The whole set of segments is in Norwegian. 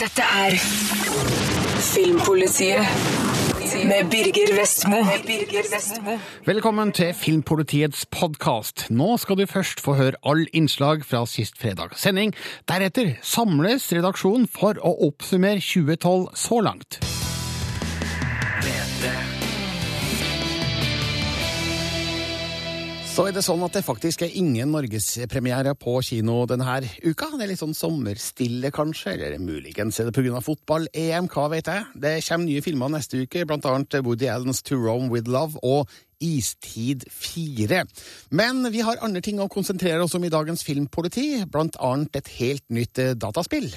Dette er Filmpolitiet med Birger Vestmo. Velkommen til Filmpolitiets podkast. Nå skal du først få høre all innslag fra sist fredags sending. Deretter samles redaksjonen for å oppsummere 2012 så langt. Så er det sånn at det faktisk er ingen norgespremiere på kino denne uka. Det er litt sånn sommerstille, kanskje, eller muligens er det pga. fotball-EM, hva vet jeg. Det kommer nye filmer neste uke, blant annet Woody Allens To Rome With Love og Istid 4. Men vi har andre ting å konsentrere oss om i dagens Filmpoliti, blant annet et helt nytt eh, dataspill.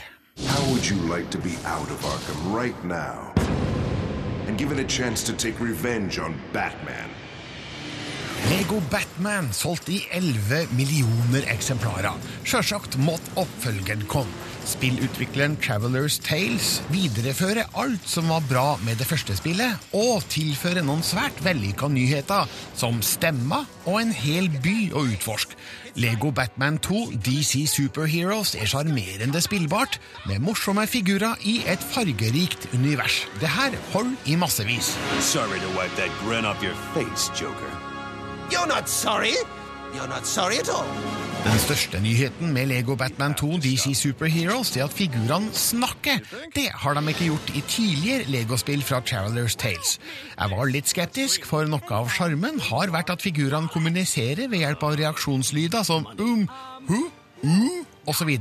How would you like to be out of Arkham right now? And given a chance to take revenge on Batman? Lego Batman solgt i 11 millioner eksemplarer. Sjølsagt måtte oppfølgeren komme. Spillutvikleren Travelers Tales viderefører alt som var bra med det første spillet, og tilfører noen svært vellykka nyheter, som stemmer og en hel by å utforske. Lego Batman 2 DC Superheroes er sjarmerende spillbart, med morsomme figurer i et fargerikt univers. Det her holder i massevis. Sorry to wipe that grin off your face, Joker. You're not sorry. You're not sorry at all. Den største nyheten med Lego Batman 2 DC Superheroes er at figurene snakker. Det har de ikke gjort i tidligere Lego-spill fra Travelers Tales. Jeg var litt skeptisk, for noe av sjarmen har vært at figurene kommuniserer ved hjelp av reaksjonslyder som um, hu, uh, osv.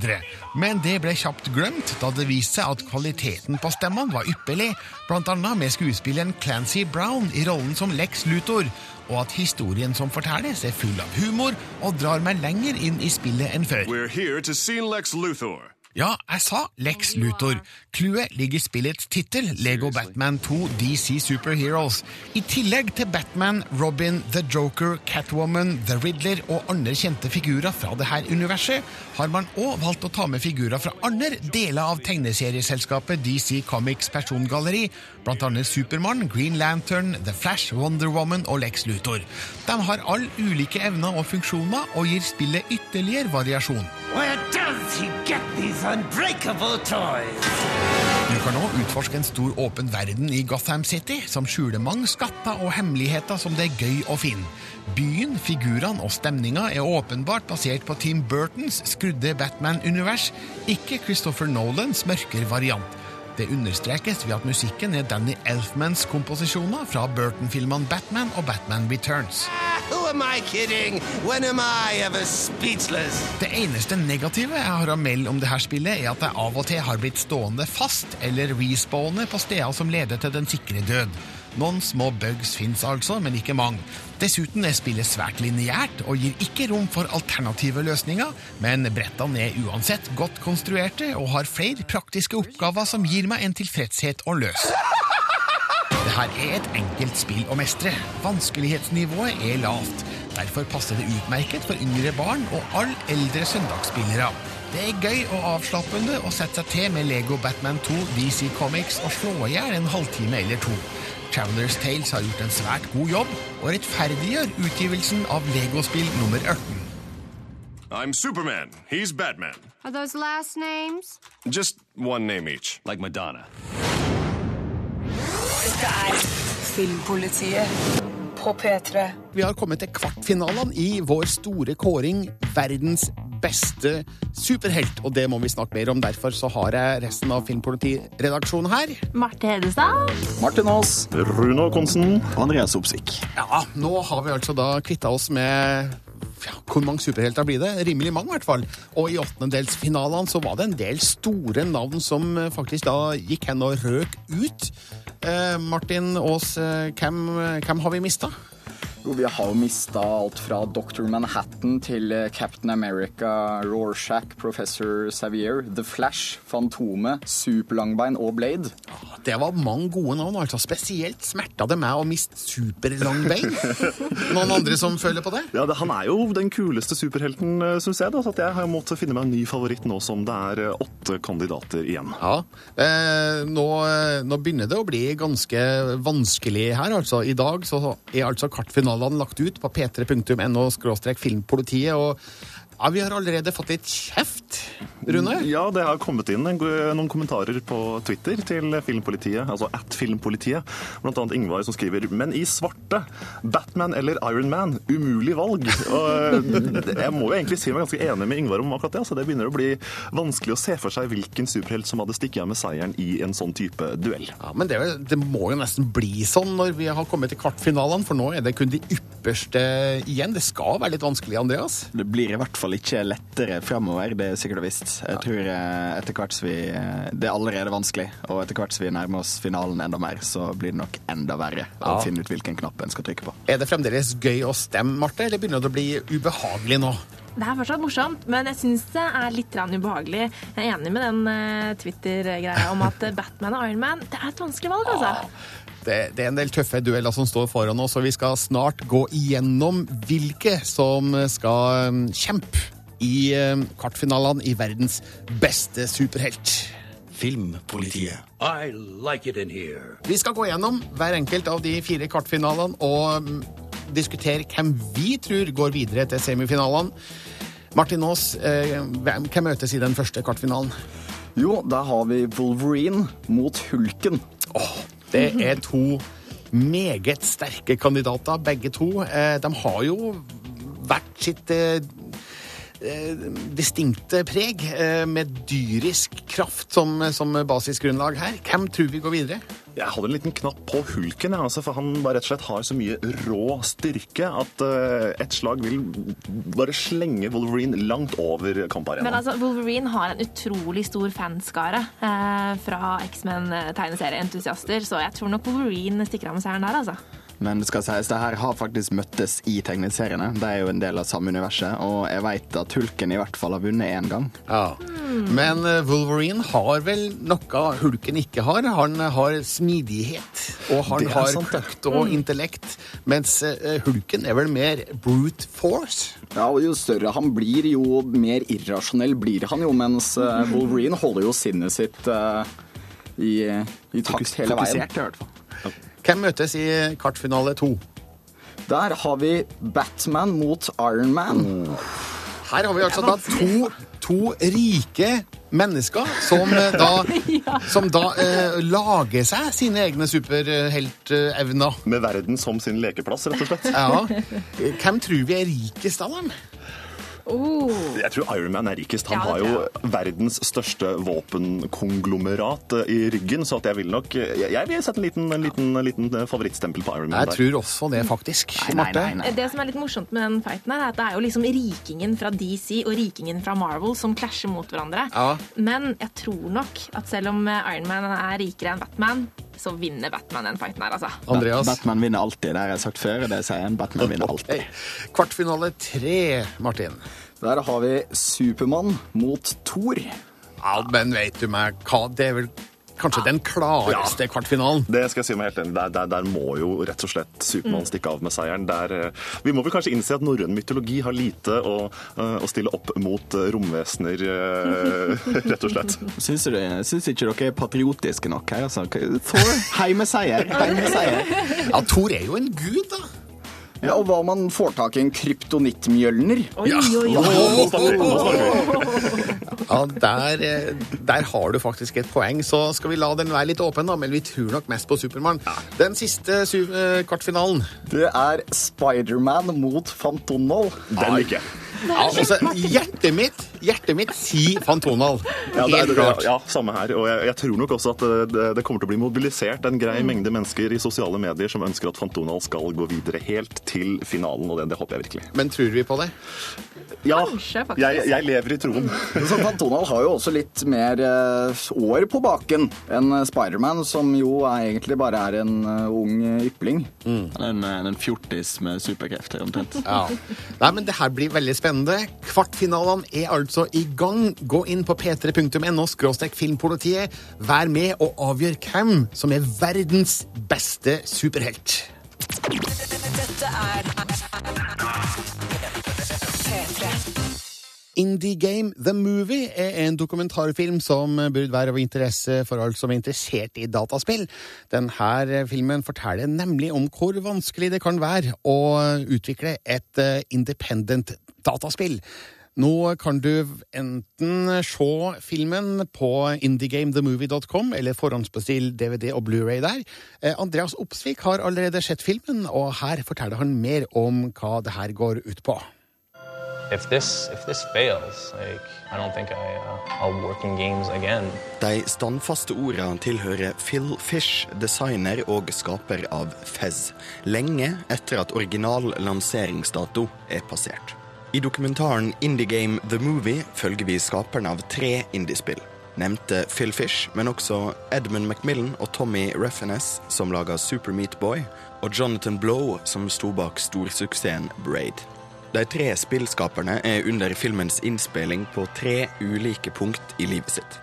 Men det ble kjapt glemt da det viste seg at kvaliteten på stemmene var ypperlig, bl.a. med skuespilleren Clancy Brown i rollen som Lex Luthor, og at historien som fortelles er full av humor og drar meg lenger inn i spillet enn før. Ja, jeg sa Lex Luthor. Clouet ligger i spillets tittel, Lego Batman 2 DC Superheroes. I tillegg til Batman, Robin, The Joker, Catwoman, The Riddler og andre kjente figurer fra dette universet, har man òg valgt å ta med figurer fra andre deler av tegneserieselskapet DC Comics persongalleri, annet Supermann, Green Lantern, The Flash, Wonder Woman og Lex Luthor. De har alle ulike evner og funksjoner, og gir spillet ytterligere variasjon. Where does he get these unbreakable toys? Du kan nå utforske en stor åpen verden i Gotham City, som skjuler mange skatter og hemmeligheter som det er gøy å finne. Byen, figurene og stemninga er åpenbart basert på Tim Burtons skrudde Batman-univers, ikke Christopher Nolans mørkere variant. Det understrekes ved at musikken er Danny Elfmans komposisjoner fra Burton-filmene Batman og Batman Returns. Who am I kidding? When am I ever speechless? Det eneste negative jeg har å melde om dette spillet, er at jeg av og til har blitt stående fast eller respawne på steder som leder til den sikre død. Noen små bugs fins altså, men ikke mange. Dessuten er spillet svært lineært og gir ikke rom for alternative løsninger, men brettene er uansett godt konstruerte og har flere praktiske oppgaver som gir meg en tilfredshet å løse. Dette er et enkelt spill å mestre. Vanskelighetsnivået er lavt. Derfor passer det utmerket for yngre barn og alle eldre søndagsspillere. Det er gøy og avslappende å sette seg til med Lego Batman 2 DC Comics og slå i hjel en halvtime eller to. Travelers Tales har gjort en svært god jobb og rettferdiggjør utgivelsen av Legospill nummer 18. I'm Superman. He's Batman. Are those last names? Just one name each. like Madonna. Dette er Filmpolitiet på P3. Vi har kommet til kvartfinalene i vår store kåring Verdens beste superhelt, og det må vi snakke mer om. Derfor så har jeg resten av Filmpolitiredaksjonen her. Marte Hedestad. Martin Aas. Rune Konsen. Andreas Opsvik. Ja, nå har vi altså da kvitta oss med ja, hvor mange superhelter blir det? Rimelig mange, i hvert fall. Og i åttendedelsfinalene så var det en del store navn som eh, faktisk da gikk hen og røk ut. Eh, Martin Aas, eh, hvem, hvem har vi mista? Jo, vi har jo mista alt fra Dr. Manhattan til eh, Captain America, Rorschach, Professor Xavier, The Flash, Fantomet, Superlangbein og Blade. Det var mange gode navn, altså. Spesielt smerta det meg å miste superlangbein. Noen andre som føler på det? Ja, det, Han er jo den kuleste superhelten, syns jeg. da, så at Jeg har måttet finne meg en ny favoritt nå som det er eh, åtte kandidater igjen. Ja. Eh, nå, eh, nå begynner det å bli ganske vanskelig her, altså. I dag så er altså kartfinalene lagt ut på p3.no filmpolitiet. og Ja, Vi har allerede fått litt kjeft, Rune. Ja, det har kommet inn noen kommentarer på Twitter til Filmpolitiet, altså at Filmpolitiet. Blant annet Ingvar som skriver Men i svarte! Batman eller Iron Man? Umulig valg. Og eh, jeg må jo egentlig si meg ganske enig med Ingvar om akkurat det. Altså, det begynner å bli vanskelig å se for seg hvilken superhelt som hadde stukket av med seieren i en sånn type duell. Ja, Men det, det må jo nesten bli sånn når vi har kommet til kvartfinalene, for nå er det kun de ypperste igjen. Det skal være litt vanskelig, Andreas. Det blir i hvert fall ikke lettere fremover, det er sikkert og visst. Jeg tror eh, etter hvert som vi eh, Det er allerede vanskelig, og etter hvert som vi nærmer oss finalen enda mer, så blir det nok enda verre å Ja. finne ut hvilken knapp en skal trykke på. Er det fremdeles gøy å stemme, Marte, eller begynner det å bli ubehagelig nå? Det er fortsatt morsomt, men jeg syns det er litt ubehagelig. Jeg er enig med den eh, Twitter-greia om at Batman og Iron Man det er et vanskelig valg, altså. Det, det er en del tøffe dueller som står foran oss, og vi skal snart gå igjennom hvilke som skal um, kjempe i kartfinalene kvartfinalene i verdens beste superhelt. Filmpolitiet. I like it in here. Vi skal gå gjennom hver enkelt av de fire kvartfinalene og um, diskutere hvem vi tror går videre til semifinalene. Martin Aas, eh, hvem møtes i den første kvartfinalen? Jo, der har vi Wolverine mot Hulken. Det er to meget sterke kandidater, begge to. Eh, De har jo hvert sitt eh, eh, distinkte preg, med dyrisk kraft som, som basisgrunnlag her. Hvem tror vi går videre? Jeg hadde en liten knapp på Hulken, ja, altså, for han bare rett og slett har så mye rå styrke at uh, et slag vil bare slenge Wolverine langt over Men altså, Wolverine har en utrolig stor fanskare uh, fra X-Men-tegneserieentusiaster, så jeg tror nok Wolverine stikker av med seieren der, altså. Men det skal sies, det her har faktisk møttes i tegneseriene. De er jo en del av samme universet, og jeg veit at Hulken i hvert fall har vunnet én gang. Ja. Men eh, Wolverine har vel noe Hulken ikke har. Han har smidighet, og han har sant, det. kløkt og intellekt. Mens eh, Hulken er vel mer brute force. Ja, og Jo større han blir, jo mer irrasjonell blir han jo, mens eh, Wolverine holder jo sinnet sitt uh, i, i takt hele veien. Fokusert, i hvert fall. Hvem møtes i kvartfinale to? Der har vi Batman mot Iron Man. Her har vi altså da to, to rike mennesker som eh, da, som da eh, lager seg sine egne superheltevner. Med verden som sin lekeplass, rett og slett. Ja. Hvem tror vi er rikest av dem? Jeg tror Iron Man er rikest. Han Ja, har jo verdens største våpenkonglomerat eh, i ryggen, så at jeg vil nok Jeg, jeg vil sette en liten, en liten, en liten eh, favorittstempel på Iron Man Jeg der. tror også det, faktisk. Marte? Det som er litt morsomt med den fighten, her, er at det er jo liksom rikingen fra DC og rikingen fra Marvel som klasjer mot hverandre. Ja. Men jeg tror nok at selv om Iron Man er rikere enn Batman, så vinner Batman den fighten her, altså. Andreas? Batman vinner alltid. Det har jeg sagt før, og det sier jeg. Batman vinner alltid. Kvartfinale tre, Martin. Der har vi Supermann mot Thor. Ja, men vet du meg hva? Det er vel kanskje den klareste kvartfinalen. Det skal jeg si meg helt enig. Der, der, der må jo rett og slett Supermann stikke av med seieren. Der, eh, vi må vel kanskje innse at norrøn mytologi har lite å, eh, å stille opp mot eh, romvesener, rett og slett. Syns, du, syns ikke dere er patriotiske nok her? Altså? Thor, heimeseier. Heimeseier. Ja, Thor er jo en gud, da. Ja, og hva om man får tak i en kryptonittmjølner? Vi. Ja, der, eh, der har du faktisk et poeng. Så skal vi la den være litt åpen, da. Men vi tror nok mest på Supermann. Den siste su eh, kvartfinalen. Det er Spiderman mot Fantonal. Den liker jeg. Ja, altså, hjertet mitt hjertet mitt sier Fantonal. Ja, det Helt er, klart. ja, samme her. Og jeg, jeg tror nok også at eh, det, det kommer til å bli mobilisert en grei mengde mennesker i sosiale medier som ønsker at Fantonal skal gå videre helt til finalen, og det, det håper jeg virkelig. Men tror vi på det? Ja, Kanskje, faktisk. jeg, jeg lever i troen. Så Fantonal har jo også litt mer eh, år på baken enn Spiderman, som jo er, egentlig bare er en eh, ung ypling. En, en fjortis med superkrefter, omtrent. Ja. Nei, men det her blir veldig spennende. Kvartfinalene er altså i gang. Gå inn på p3.no skråstrek filmpolitiet. Vær med og avgjør hvem som er verdens beste superhelt. Dette er P3. Indie Game The Movie er en dokumentarfilm som burde være av interesse for alle som er interessert i dataspill. Denne filmen forteller nemlig om hvor vanskelig det kan være å utvikle et eh, independent dataspill. Nå kan du enten se filmen på indiegamethemovie.com, eller forhåndsbestill DVD og Blu-ray der. Eh, Andreas Opsvik har allerede sett filmen, og her forteller han mer om hva det her går ut på. If this if this fails, like I don't think I uh, I'll work in games again. De standfaste ordene tilhører Phil Fish, designer og skaper av Fez, lenge etter at original lanseringsdato er passert. I dokumentaren Indie Game The Movie følger vi skaperne av tre indiespill. Nevnte Phil Fish, men også Edmund Macmillan og Tommy Reffiness, som laga Super Meat Boy, og Jonathan Blow, som sto bak storsuksessen Braid. De tre spillskaperne er under filmens innspilling på tre ulike punkt i livet sitt.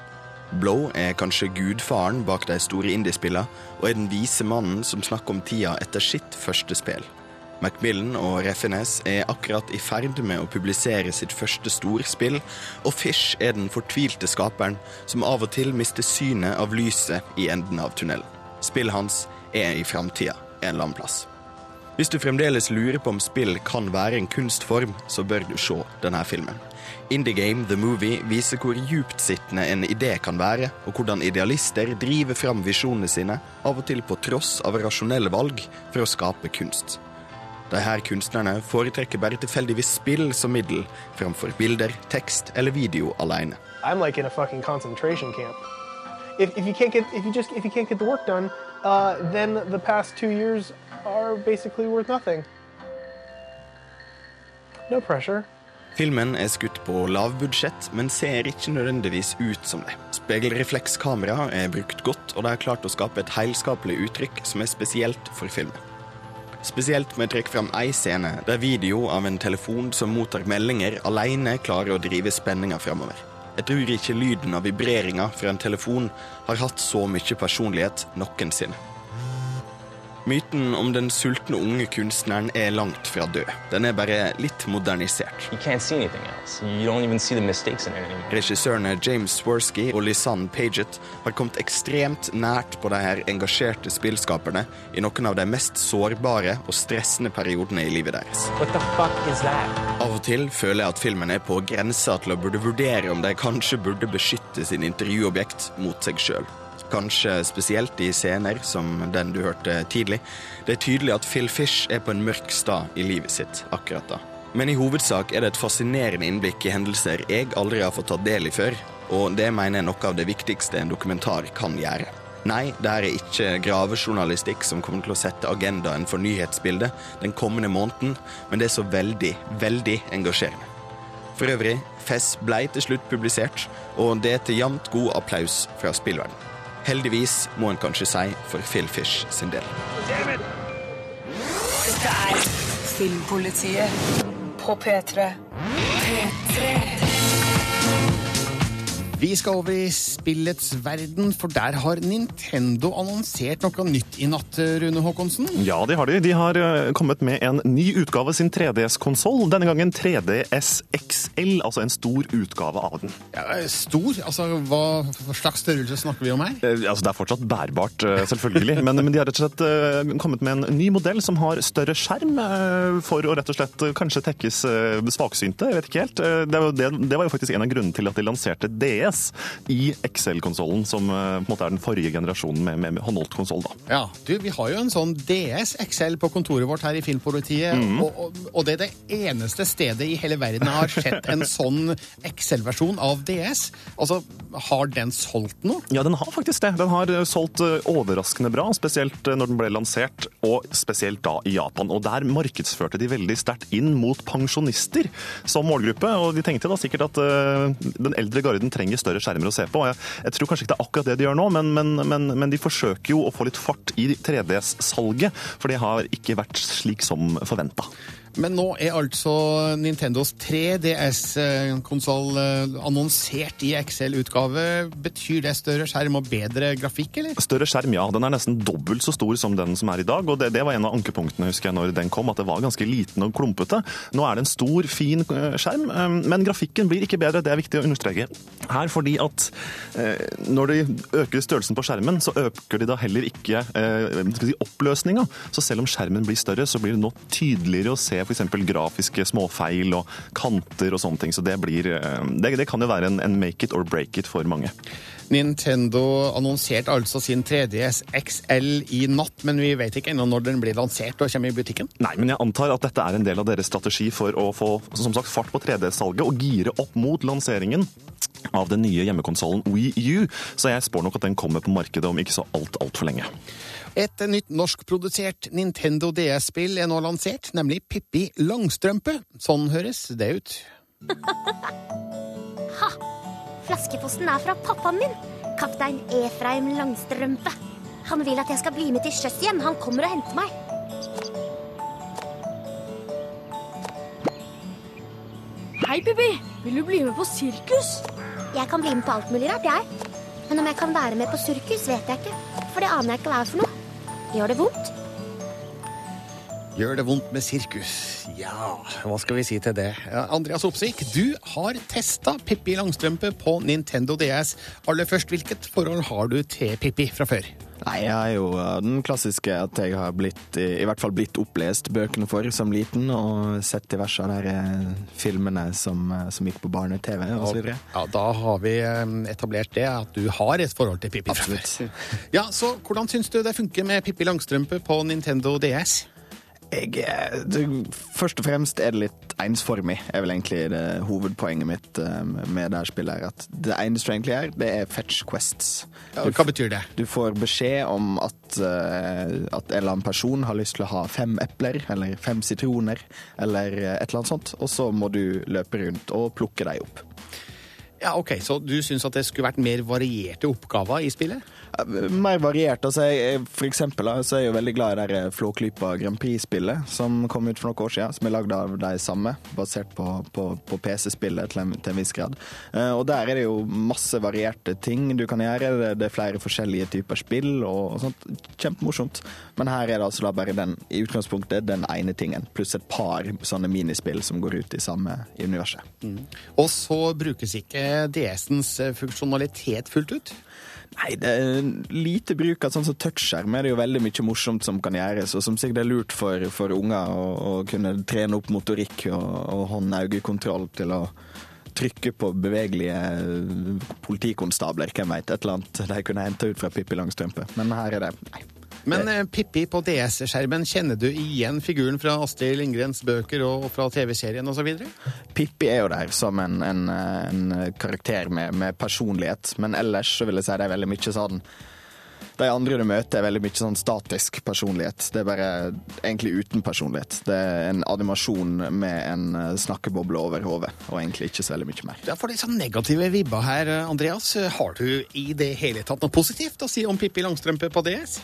Blow er kanskje gudfaren bak de store indiespillene, og er den vise mannen som snakker om tida etter sitt første spill. Macmillan og Refines er akkurat i ferd med å publisere sitt første storspill, og Fish er den fortvilte skaperen som av og til mister synet av lyset i enden av tunnelen. Spillet hans er i framtida en eller annen plass. Hvis du fremdeles lurer på om spill kan være en kunstform, så bør du se denne filmen. Indie Game The Movie viser hvor djuptsittende en idé kan være, og hvordan idealister driver fram visjonene sine, av og til på tross av rasjonelle valg, for å skape kunst. De her kunstnerne foretrekker bare tilfeldigvis spill som middel, framfor bilder, tekst eller video alene. Like in a fucking concentration camp. If, if you can't get if you just if you can't get the work done, uh, then the past two years are basically worth nothing. No pressure. Filmen er skutt på lavbudsjett, men ser ikke nødvendigvis ut som det. Speilreflekskamera er brukt godt, og de har klart å skape et heilskapelig uttrykk som er spesielt for filmen. Spesielt med å trekke fram ei scene der video av en telefon som mottar meldinger, alene klarer å drive spenninga framover. Jeg tror ikke lyden av vibreringa fra en telefon har hatt så mye personlighet noensinne. Myten om den sultne unge kunstneren er langt fra død. Den er bare litt modernisert. You can't see anything else. You don't even see the mistakes in it anymore. Regissørene James Swersky og Lisanne Paget har kommet ekstremt nært på de her engasjerte spillskaperne i noen av de mest sårbare og stressende periodene i livet deres. What the fuck is that? Av og til føler jeg at filmen er på grensa til å burde vurdere om de kanskje burde beskytte sin intervjuobjekt mot seg sjøl. Kanskje spesielt i scener som den du hørte tidlig. Det er tydelig at Phil Fish er på en mørk stad i livet sitt akkurat da. Men i hovedsak er det et fascinerende innblikk i hendelser jeg aldri har fått tatt del i før, og det mener jeg er noe av det viktigste en dokumentar kan gjøre. Nei, det er ikke gravejournalistikk som kommer til å sette agendaen for nyhetsbildet den kommende måneden, men det er så veldig, veldig engasjerende. For øvrig, Fess blei til slutt publisert, og det til jevnt god applaus fra spillverden. Heldigvis, må en kanskje si, for Phil Fish sin del. Dette er Filmpolitiet på P3. P3. Vi skal over i spillets verden, for der har Nintendo annonsert noe nytt i natt, Rune Håkonsen. Ja, de har de. De har eh, kommet med en ny utgave av sin 3DS-konsoll. Denne gangen 3DS XL, altså en stor utgave av den. Ja, stor? Altså, hva, slags størrelse snakker vi om her? Eh, Altså, det er fortsatt bærbart, eh, selvfølgelig, men, men de har rett og slett kommet med en ny modell som har større skjerm for å rett og slett kanskje tekkes svaksynte. Jeg vet ikke helt. Det var, det, det var jo faktisk en av grunnene til at de lanserte DS i XL-konsollen, som eh, på en måte er den forrige generasjonen med, med, med håndholdt konsoll. Ja, du, Vi har jo en sånn DS XL på kontoret vårt her i Filmpolitiet, mm. og, og, og det er det eneste stedet i hele verden jeg har sett en sånn XL-versjon av DS. Altså, Har den solgt noe? Ja, den har faktisk det. Den har eh, solgt eh, overraskende bra, spesielt når den ble lansert, og spesielt da i Japan. Og der markedsførte de veldig sterkt inn mot pensjonister som målgruppe, og de tenkte da sikkert at uh, den eldre garden trenger større skjermer å se på. Jeg, jeg tror kanskje ikke det er akkurat det de gjør nå, men, men, men, men de forsøker jo å få litt fart i 3DS-salget, for det har ikke vært slik som forventa. Men nå er altså Nintendos 3DS-konsoll annonsert i XL-utgave. Betyr det større skjerm og bedre grafikk, eller? Større skjerm, ja. Den er nesten dobbelt så stor som den som er i dag. og Det, det var en av ankepunktene husker jeg, når den kom, at det var ganske liten og klumpete. Nå er det en stor, fin eh, skjerm, eh, men grafikken blir ikke bedre. Det er viktig å understreke her, fordi at eh, når de øker størrelsen på skjermen, så øker de da heller ikke eh, si, oppløsninga. Så selv om skjermen blir større, så blir det nå tydeligere å se f.eks. grafiske småfeil og kanter og sånne ting. Så det blir eh, Det, det kan jo være en, en make it or break it for mange. Nintendo annonserte altså sin 3DS XL i natt, men vi vet ikke ennå når den blir lansert og kommer i butikken. Nei, men jeg antar at dette er en del av deres strategi for å få som sagt, fart på 3D-salget og gire opp mot lanseringen av den nye hjemmekonsollen Wii U. Så jeg spår nok at den kommer på markedet om ikke så alt altfor lenge. Et nytt norskprodusert Nintendo DS-spill er nå lansert, nemlig Pippi Langstrømpe. Sånn høres det ut. Ha! Flaskeposten er fra pappaen min, kaptein Efraim Langstrømpe. Han vil at jeg skal bli med til sjøs igjen. Han kommer og henter meg. Hei, Pippi. Vil du bli med på sirkus? Jeg kan bli med på alt mulig rart, jeg. Men om jeg kan være med på sirkus, vet jeg ikke. For det aner jeg ikke hva er for noe. Gjør det vondt? Gjør det vondt med sirkus? Ja, hva skal vi si til det? Andreas Opsvik, du har testa Pippi Langstrømpe på Nintendo DS. Aller først, hvilket forhold har du til Pippi fra før? Nei, jeg er jo uh, den klassiske at jeg har blitt, i, i hvert fall blitt opplest bøkene for som liten, og sett diverse av de eh, filmene som, eh, som gikk på barne-TV osv. Ja, da har vi eh, etablert det, at du har et forhold til Pippi. før. Ja, så hvordan syns du det funker med Pippi Langstrømpe på Nintendo DS? Jeg, eh, det, først og fremst er det litt ensformig, er vel egentlig det hovedpoenget mitt eh, med det spillet. her, At det eneste du egentlig gjør, det er fetch quests. Ja, hva betyr det? Du får beskjed om at, eh, at en eller annen person har lyst til å ha fem epler, eller fem sitroner, eller et eller annet sånt, og så må du løpe rundt og plukke dem opp. Ja, ok, Så du syns at det skulle vært mer varierte oppgaver i spillet? Mer variert. altså jeg, For eksempel er jeg veldig glad i det Flåklypa Grand Prix-spillet som kom ut for noen år siden. Som er lagd av de samme, basert på, på, på PC-spillet til, til en viss grad. Eh, og der er det jo masse varierte ting du kan gjøre. Det, er flere forskjellige typer spill og, og sånt. Kjempemorsomt. Men her er det altså bare den, i utgangspunktet den ene tingen, pluss et par sånne minispill som går ut i samme universet. Og så brukes ikke DS-ens funksjonalitet fullt ut? Nei, det er lite bruk av sånn som touchskjerm er det jo veldig mye morsomt som kan gjøres, og som sikkert er lurt for, for unger å, å kunne trene opp motorikk og, og hånd-øye-kontroll til å trykke på bevegelige politikonstabler, hvem vet, et eller annet de kunne hente ut fra Pippi Langstrømpe. Men her er det nei. Men eh, Pippi på DS-skjermen, kjenner du igjen figuren fra Astrid Lindgrens bøker og fra TV-serien osv.? Pippi er jo der som en, en, en karakter med, med personlighet, men ellers så vil jeg si det er veldig mye sånn de andre du møter, er veldig mye sånn statisk personlighet. Det er bare egentlig uten personlighet. Det er en animasjon med en eh, snakkeboble over hodet, og egentlig ikke så veldig mye mer. Ja, for litt sånn negative vibber her, Andreas. Har du i det hele tatt noe positivt å si om Pippi Langstrømpe på DS?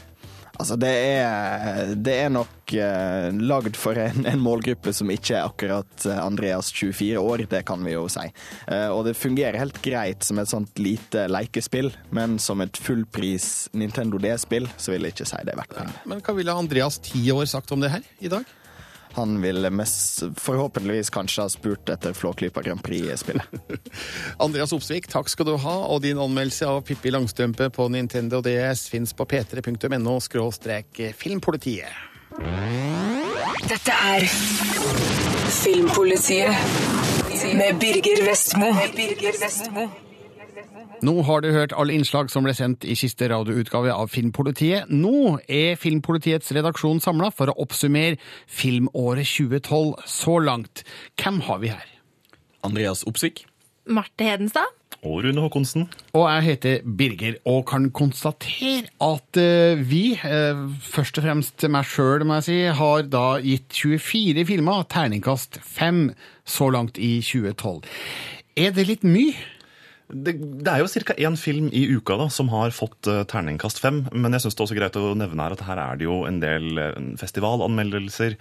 Altså, det er, det er nok eh, lagd for en, en målgruppe som ikke er akkurat eh, Andreas 24 år, det kan vi jo si. Eh, og det fungerer helt greit som et sånt lite lekespill, men som et fullpris Nintendo D-spill, så vil jeg ikke si det er verdt pengene. Men hva ville Andreas 10 år sagt om det her i dag? Han ville mest, forhåpentligvis kanskje ha spurt etter Flåklypa Grand Prix-spillet. Andreas Opsvik, takk skal du ha, og din anmeldelse av Pippi Langstrømpe på Nintendo DS fins på p3.no skråstrek filmpolitiet. Dette er Filmpolitiet med Birger Vestmo. Nå har du hørt alle innslag som ble sendt i siste radioutgave av Filmpolitiet. Nå er Filmpolitiets redaksjon samla for å oppsummere filmåret 2012 så langt. Hvem har vi her? Andreas Opsvik. Marte Hedenstad. Og Rune Håkonsen. Og jeg heter Birger, og kan konstatere at eh, vi, eh, først og fremst meg sjøl, må jeg si, har da gitt 24 filmer terningkast 5 så langt i 2012. Er det litt mye? Det, det er jo ca. én film i uka da, som har fått uh, terningkast fem. Men jeg synes det er også greit å nevne her at her er det jo en del uh, festivalanmeldelser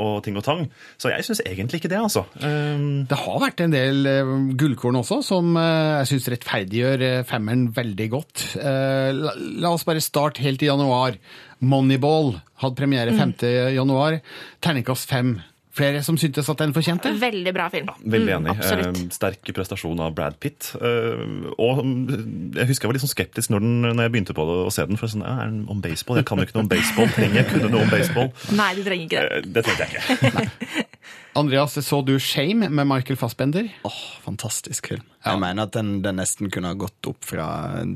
og ting og tang. Så jeg syns egentlig ikke det, altså. Um, Det har vært en del uh, gullkorn også, som uh, jeg syns rettferdiggjør eh, femmeren veldig godt. Eh, la, la oss bare starte helt i januar. Moneyball hadde premiere 5. januar. Terningkast fem. Flere som syntes at den fortjente? Veldig bra film. Veldig Mm, enig. Mm, Eh, sterk prestasjon av Brad Pitt. Eh, og mm, jeg husker jeg var litt sånn skeptisk når, den, når jeg begynte på det, å se den. For sånn, ja, er den om baseball? Jeg kan jo ikke noe om baseball. Trenger jeg kunne noe om baseball? Nei, du trenger ikke det. Eh, Det trengte jeg ikke. Andreas, så du Shame med Michael Fassbender? Åh, fantastisk film. Jeg mener at den, den nesten kunne ha gått opp fra,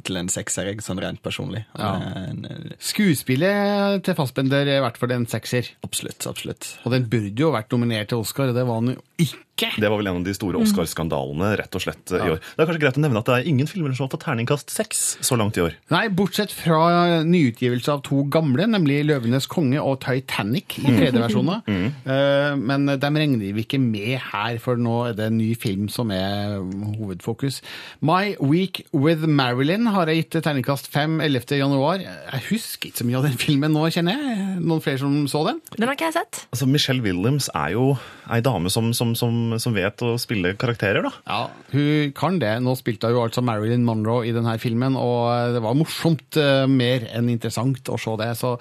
til en sekser, sånn rent personlig. Ja. En- en- Skuespillet til Fassbender er i hvert fall en sekser. Absolutt, absolutt. Og den burde jo vært nominert til Oscar, og det var den jo ikke. Det var vel en av de store Mm. Oscar-skandalene rett og slett i år. Det er kanskje greit å nevne at det er ingen filmer som har fått terningkast seks så langt i år. Nei, bortsett fra nyutgivelse av to gamle, nemlig 'Løvenes konge' og 'Titanic' i 3D-versjonen. Mm. Eh, Men dem regner vi ikke med her, for nå er det en ny film som er hovedfokus. 'My Week with Marilyn' har jeg gitt terningkast 5 11. januar. Jeg husker ikke så mye av den filmen nå, kjenner jeg. Noen flere som så den? Den har ikke jeg sett. Altså, Michelle Williams er jo ei dame som, som, som, som vet å spille karakterer, da. Ja, hun kan det. Nå spilte hun jo altså Marilyn Monroe i denne filmen, og det var morsomt eh, mer enn interessant å se det. Så.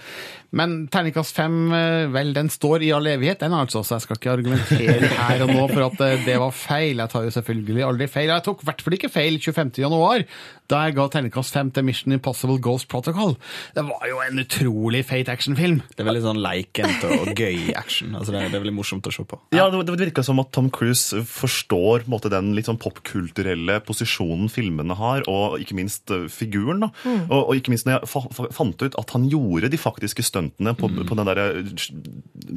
Men terningkast fem, eh, vel, den står i all evighet, den altså, så jeg skal ikke argumentere her og nå for at eh, det var feil. Jeg tar jo selvfølgelig aldri feil. Jeg tok i hvert fall ikke feil 25. januar, da jeg ga terningkast fem til Mission Impossible Ghost Protocol. Det var jo en utrolig feit actionfilm. Det er veldig sånn leikent og gøy action. Altså, det, er, det er veldig morsomt å se på. Ja, det, det virka som at Tom Cruise forstår på en måte, den litt sånn popkulturelle posisjonen filmene har, og ikke minst eh, figuren. da. Mm. Og, og ikke minst når jeg fa fa fant ut at han gjorde de faktiske stuntene på, på den derre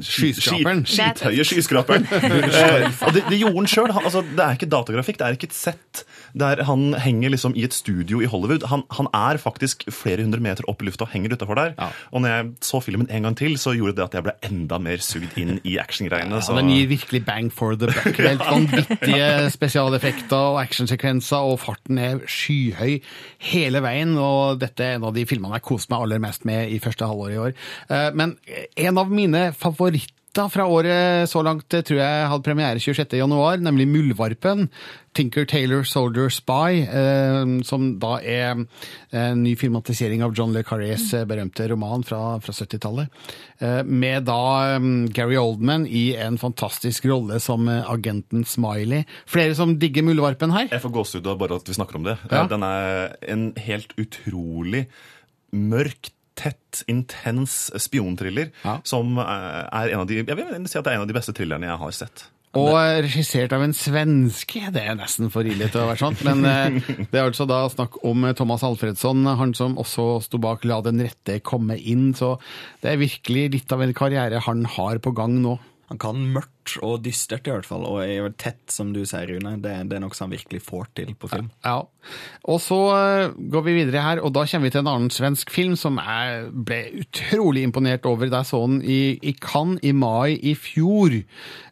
Skyskraperen. Skithøye skyskraperen. Eh, og det, det gjorde han sjøl. Altså, det er ikke datagrafikk, det er ikke et sett der han henger liksom i et studio i Hollywood. Han, han er faktisk flere hundre meter opp i lufta og henger utafor der. Og når jeg så filmen en gang til, så gjorde det at jeg ble enda mer sugd inn i actiongreiene. Ja, den gir virkelig bang for the buck. Helt vanvittige spesialeffekter og actionsekvenser, og farten er skyhøy hele veien. Og dette er en av de filmene jeg koste meg aller mest med i første halvår i år. Eh, Men en av mine favoritter fra året så langt eh, tror jeg hadde premiere 26. januar, nemlig Muldvarpen. Tinker Taylor Soldier Spy, eh, som da er en ny filmatisering av John Le Carrés eh, berømte roman fra, fra 70-tallet. Eh, med da um, Gary Oldman i en fantastisk rolle som eh, agenten Smiley. Flere som digger Muldvarpen her? Jeg får gåsehud av bare at vi snakker om det. Ja. Den er en helt utrolig mørk, tett, intens spionthriller som er en av de Jeg vil si at det er en av de beste thrillerne jeg har sett. Og eh, regissert av en svenske. Det er nesten for ille til å være sant. Men eh, det er altså da snakk om eh, Thomas Alfredsson, han som også sto bak La den rette komme inn. Så det er virkelig litt av en karriere han har på gang nå. Han kan mørkt og dystert i hvert fall, og er tett, som du sier, Rune. Det, det er noe som han virkelig får til på film. Ja. Og så eh, går vi videre her, og da kommer vi til en annen svensk film som jeg ble utrolig imponert over jeg så den i, i Cannes i mai i fjor.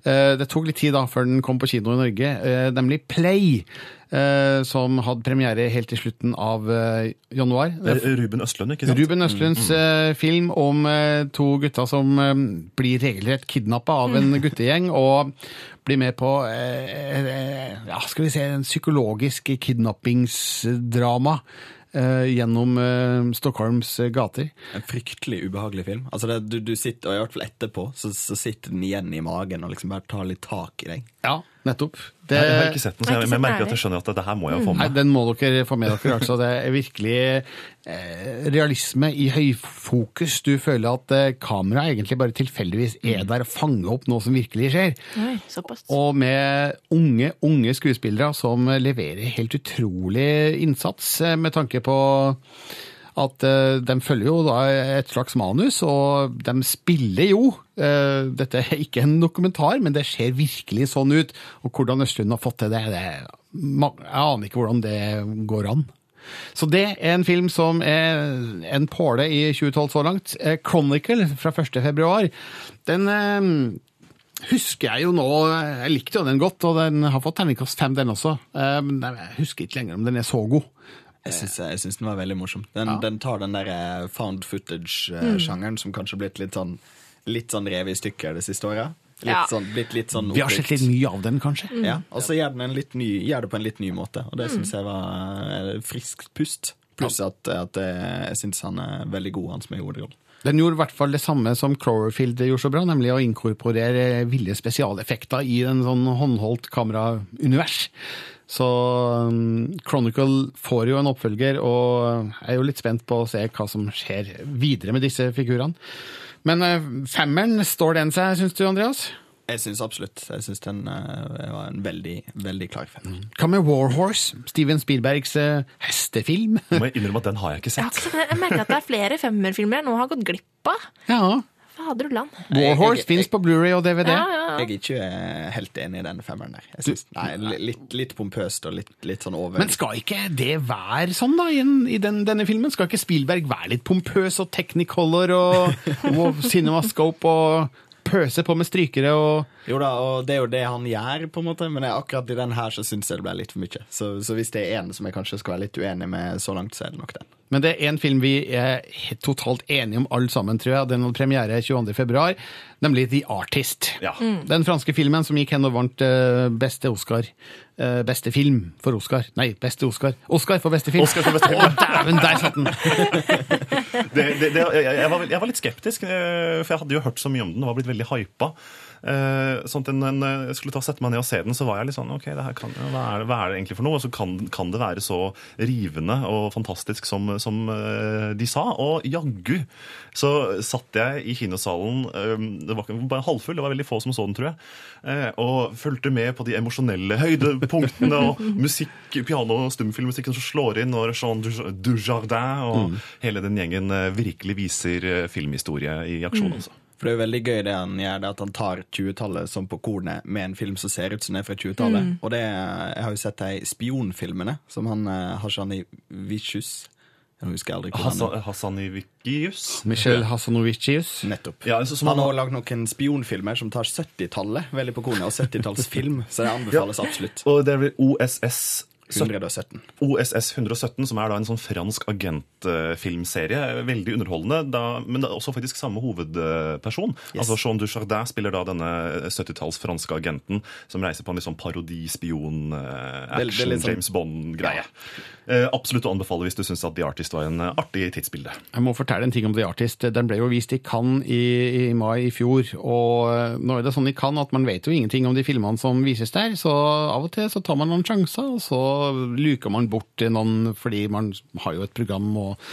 Eh, Det tok litt tid da før den kom på kino i Norge, eh, nemlig Play. Eh, Som hadde premiere helt til slutten av eh, januar. Det er Ruben Østlund, ikke sant? Ruben Østlunds Mm, mm. eh, film om eh, to gutter som eh, blir regelrett kidnappa av en guttegjeng og blir med på eh, eh, ja, skal vi se, en psykologisk kidnappingsdrama eh, gjennom uh, Stockholms gater. En fryktelig ubehagelig film. Altså det, du, du sitter, og i hvert fall etterpå, så, så sitter den igjen i magen og liksom bare tar litt tak i deg. Ja, nettopp. Jeg, jeg har ikke sett den, så jeg, men jeg merker at jeg skjønner at det her må jeg få med. Nei, den må dere få med dere. altså. Det er virkelig eh, realisme i høyfokus. Du føler at eh, kameraet egentlig bare tilfeldigvis er der og fanger opp noe som virkelig skjer. Nei, såpass. Og med unge, unge skuespillere som leverer helt utrolig innsats eh, med tanke på at eh, de følger jo da et slags manus, og de spiller jo. Eh, dette er ikke en dokumentar, men det ser virkelig sånn ut. Og hvordan Østlund har fått til det, det jeg aner ikke hvordan det går an. Så det er en film som er en påle i 2012 så langt. Eh, Chronicle fra 1. februar. Den husker jeg jo nå Jeg likte jo den godt, og den har fått terningkast fem, den også. Men jeg husker ikke lenger om den er så god. Jeg syns, den var veldig morsom. Den, Ja. den tar den der eh, found Mm. footage-sjangeren som kanskje har blitt litt sånn Litt sånn revet i stykker det siste året. Litt Ja. sånn, litt, litt sånn Vi har sett litt mye av den, kanskje. Ja, og så gjør den en litt ny, gjør det på en litt ny måte, og det Mm. syns jeg var eh, friskt pust. Pluss at, at eh, jeg syns han er veldig god, han som er hovedrollen. Den gjorde i hvert fall det samme som Cloverfield gjorde så bra, nemlig å inkorporere ville spesialeffekter i en sånn håndholdt kameraunivers. Så um, Chronicle får jo en oppfølger, og jeg er jo litt spent på å se hva som skjer videre med disse figurene. Men uh, femmeren, står den seg, syns du, Andreas? Jeg syns absolutt. Jeg syns den uh, var en veldig, veldig klar femmer. Hva med Warhorse? Steven Spielbergs uh, hestefilm? Må jeg innrømme at den har jeg ikke sett jeg merker at det er flere femmerfilmer jeg nå har gått glipp av. Ja. Fader ulland. Warhorse fins på Blu-ray og DVD. Ja, ja, ja. Jeg er ikke eh, helt enig i den femmeren der. Jeg synes, nei, litt, litt pompøst og litt, litt sånn over. Men skal ikke det være sånn da i, i den, denne filmen? Skal ikke Spielberg være litt pompøs og technicolor og, og cinemascope og pøse på med strykere og Jo da, og det er jo det han gjør, på en måte, men jeg, akkurat i den her så syns jeg det ble litt for mye. Så, så hvis det er en som jeg kanskje skal være litt uenig med så langt, så er det nok den. Men det er en film vi er totalt enige om alle sammen, tror jeg. Den hadde premiere 22. februar, nemlig The Artist. Mm. Den franske filmen som gikk hen og vant eh, beste Oscar. Eh, beste film for Oscar. Nei, beste Oscar. Oscar for beste film! Oscar for beste film. Å, dæven, der satt den! det, det, det, jeg, jeg, var, jeg var litt skeptisk, eh, for jeg hadde jo hørt så mye om den. og var blitt veldig hypa. Eh, sånn at når jeg skulle ta sette meg ned og se den, så var jeg litt sånn OK, kan, hva, er det, hva er det egentlig for noe? Og så kan, kan det være så rivende og fantastisk som, som eh, de sa. Og jaggu så satt jeg i kinosalen, eh, det var ikke bare halvfull, det var veldig få som så den, tror jeg, og fulgte med på de emosjonelle høydepunktene og musikk, piano- og stumfilmmusikken som slår inn når Jean Dujardin og Mm. hele den gjengen virkelig viser filmhistorie i aksjon. Mm. altså. For det er jo veldig gøy det han gjør, det at han tar 20-tallet som på kornet med en film som ser ut som den er fra 20-tallet. Mm. Og det, jeg har jo sett de spionfilmene som han uh, Hashani Vicious Jeg husker aldri Hassan, Hassanivikius. Michel Hassanovicius. Nettopp. Ja, altså, som han han- har også lagd noen spionfilmer som tar 70-tallet veldig på kornet, og 70-tallsfilm, så det anbefales absolutt. Og det er OSS 117. OSS 117, som er da en sånn fransk agentfilmserie. Veldig underholdende, da, men det er også faktisk samme hovedperson. Yes. Altså Jean Dujardin spiller da denne 70-talls franske agenten som reiser på en litt sånn parodi-spion, det action, sånn- James Bond-greie. Eh, absolutt å anbefale hvis du syns at The Artist var en eh, artig tidsbilde. Jeg må fortelle en ting om The Artist. Den ble jo vist i Cannes i, i mai i fjor. Og nå er det sånn i Cannes at man vet jo ingenting om de filmene som vises der, så av og til så tar man noen sjanser, og så luker man bort noen fordi man har jo et program og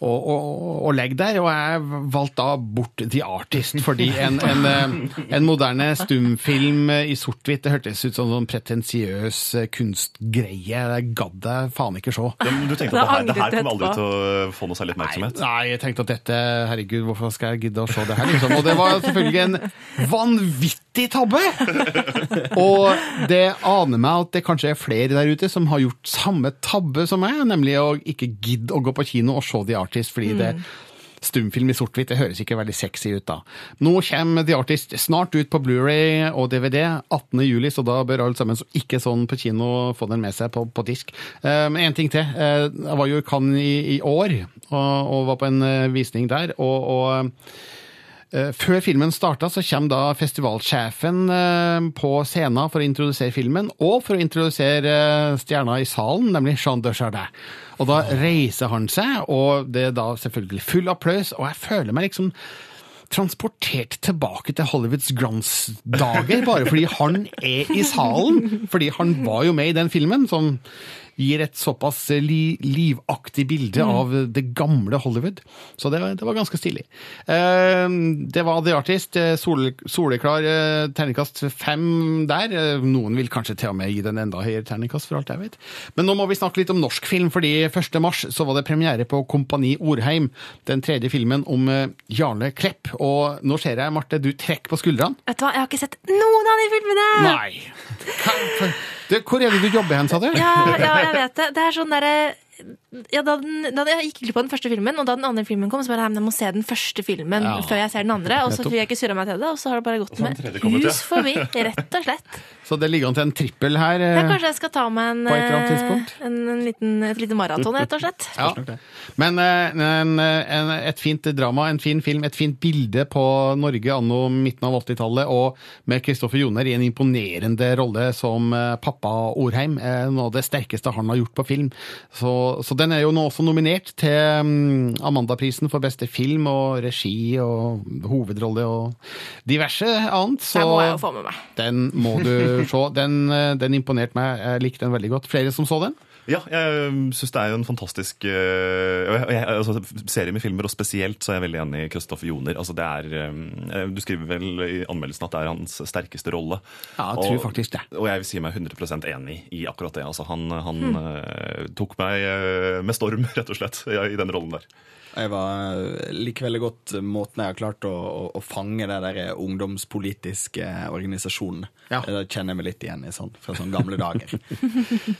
og, og, og legge der, og jeg valgte da bort The Artist, fordi en, en, eh, en moderne stumfilm i sort-hvitt, det hørtes ut som en pretensiøs kunstgreie, det gadd jeg faen ikke se. Ja, du tenkte at det her, det her kommer aldri til å få noe særlig oppmerksomhet? Nei, jeg tenkte at dette, herregud, hvorfor skal jeg gidde å se det her, liksom? Og det var selvfølgelig en vanvittig tabbe! Og det aner meg at det kanskje er flere der ute som har gjort samme tabbe som meg, nemlig å ikke gidde å gå på kino og se The Artist, fordi det Stumfilm i sort-hvitt det høres ikke veldig sexy ut da. Nå kommer The Artist snart ut på Blu-ray og DVD 18. juli, så da bør alle sammen som ikke sånn på kino få den med seg på, på disk. Men en ting til. Eh, Jeg var jo i Cannes i, i år og, og var på en eh, visning der. og, og Før filmen starta, så kommer da festivalsjefen eh, på scenen for å introdusere filmen, og for å introdusere eh, stjerna i salen, nemlig Jean de Dujardin. Og da reiser han seg, og det er da selvfølgelig full applaus, og jeg føler meg liksom transportert tilbake til Hollywoods glansdager, bare fordi han er i salen. Fordi han var jo med i den filmen, som gir et såpass li livaktig bilde Mm. av det gamle Hollywood. Så det, var- det var ganske stilig. Eh, det var The Artist. eh, Sol, soleklar eh, terningkast fem der. Eh, Noen vil kanskje til og med gi den enda høyere terningkast, for alt jeg vet. Men nå må vi snakke litt om norsk film, fordi 1. mars så var det premiere på Kompani Orheim, den tredje filmen om eh, Jarle Klepp. Og nå ser jeg, Marte, du trekker på skuldrene. Vet du hva, jeg har ikke sett noen av de filmene! Nei! Hvor er det du jobber hen, sa du? Ja, ja, jeg vet det. Det er sånn derre ja, da, den, da jeg gikk glipp av den første filmen, og da den andre filmen kom, så bare jeg må se den første filmen Ja. før jeg ser den andre. Og så fikk jeg ikke surra meg til det, og så har det bare gått med hus forbi. Rett og slett. Så det ligger an til en trippel her. eh, Ja, kanskje jeg skal ta meg en, eh, en, en liten, et lite maraton, rett og slett. Ja. Men eh, en, en, et fint drama, en fin film, et fint bilde på Norge anno midten av 80-tallet, og med Kristoffer Joner i en imponerende rolle som eh, pappa Orheim. eh, Noe av det sterkeste han har gjort på film. Så, så den er jo nå også nominert til mm, Amandaprisen for beste film og regi og hovedrolle og diverse annet. Så den må jeg jo få med meg. den må du se. Den, eh, den imponerte meg. Jeg likte den veldig godt. Flere som så den? Ja, jeg syns det er jo en fantastisk uh, jeg, altså, serie med filmer, og spesielt så er jeg veldig enig i Kristoffer Joner. Altså, det er, uh, du skriver vel i anmeldelsen at det er hans sterkeste rolle. Ja, jeg tror og, faktisk det. Og jeg vil si meg 100% enig i akkurat det. Altså, han han Hmm. uh, tok meg med storm, rett og slett, i, i den rollen der. Jeg var liker veldig godt måten jeg har klart å, å, å fange det der ungdomspolitiske organisasjonen. Ja. Det kjenner jeg meg litt igjen i sånn, fra sånne gamle dager.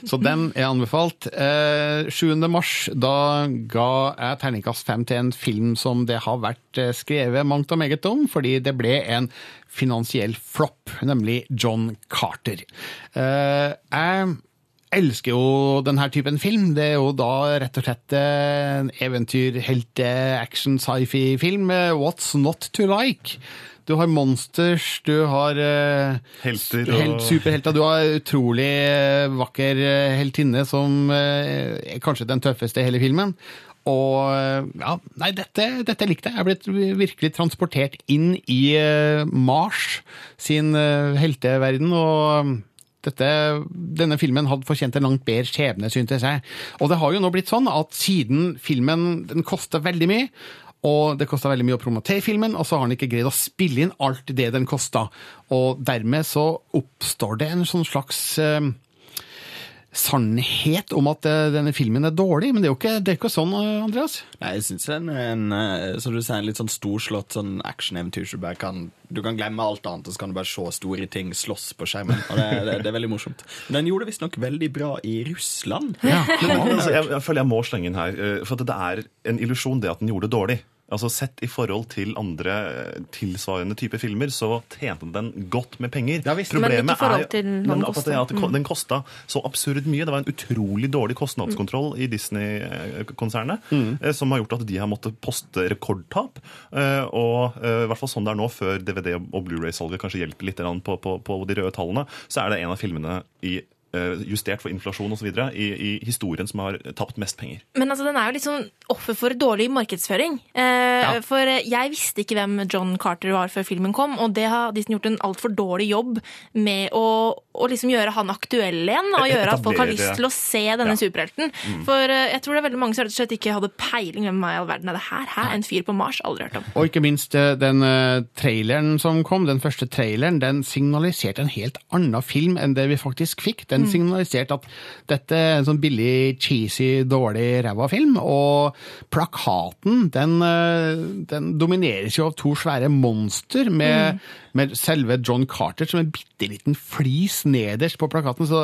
Så den er anbefalt. Eh, 7. mars da ga jeg terningkast fem til en film som det har vært eh, skrevet mangt og meget om, fordi det ble en finansiell flopp, nemlig John Carter. Eh, jeg elsker jo denne typen film. Det er jo da rett og slett en eventyr, helte, action, sci-fi-film. What's not to like? Du har monsters, du har uh, Helter og- helt, superhelter. Du har utrolig uh, vakker uh, heltinne som eh, er kanskje den tøffeste i hele filmen. Og eh, ja, nei, dette, dette likte jeg. Jeg er blitt virkelig transportert inn i eh, Mars sin eh, helteverden. og dette, denne filmen hadde fortjent en langt bedre skjebne, syntes jeg. Og det har jo nå blitt sånn at siden filmen den koster veldig mye, og det kosta veldig mye å promotere filmen, og så har han ikke greid å spille inn alt det den kosta. Og dermed så oppstår det en sånn slags eh, sannhet om at eh, denne filmen er dårlig, men det er jo ikke, det er ikke sånn, eh, Andreas. Nei, jeg syns en, en, eh, som du sier, en litt sånn storslått sånn action-eventyr du bare kan Du kan glemme alt annet, og så kan du bare se store ting slåss på skjermen. Og det, det, det er veldig morsomt. Men den gjorde det visstnok veldig bra i Russland. Ja, men, altså, jeg, jeg føler jeg må slenge inn her, for at det er en illusjon det at den gjorde det dårlig. Altså Sett i forhold til andre eh, tilsvarende type filmer, så tjente den godt med penger. men ikke i forhold til den det at. Mm. Den kosta så absurd mye. Det var en utrolig dårlig kostnadskontroll i Disney-konsernet, mm. som har gjort at de har måttet poste rekordtap. Eh, Og eh, i hvert fall sånn det er nå, før DVD- og Blu-ray-salget kanskje hjelper litt på, på, på de røde tallene, så er det en av filmene i eh, justert for inflasjon osv. I, i historien som har tapt mest penger. Men altså, den er jo litt sånn offer for dårlig markedsføring. Eh, For eh, jeg visste ikke hvem John Carter var før filmen kom, og det har Disney gjort en altfor dårlig jobb med å, å liksom gjøre han aktuell igjen, og gjøre at folk har lyst til å se denne Ja. superhelten. Mm. For eh, jeg tror det er veldig mange som rett og slett ikke hadde peiling hvem i all verden er det her. Hæ? En fyr på Mars? Aldri hørt om. Og ikke minst den traileren som kom, den første traileren, den signaliserte en helt annen film enn det vi faktisk fikk. Den Mm. signaliserte at dette er en sånn billig, cheesy, dårlig, ræva film. Og plakaten, den, eh, den domineres jo av to svære monster med, med selve John Carter som en bitte liten flis nederst på plakaten. Så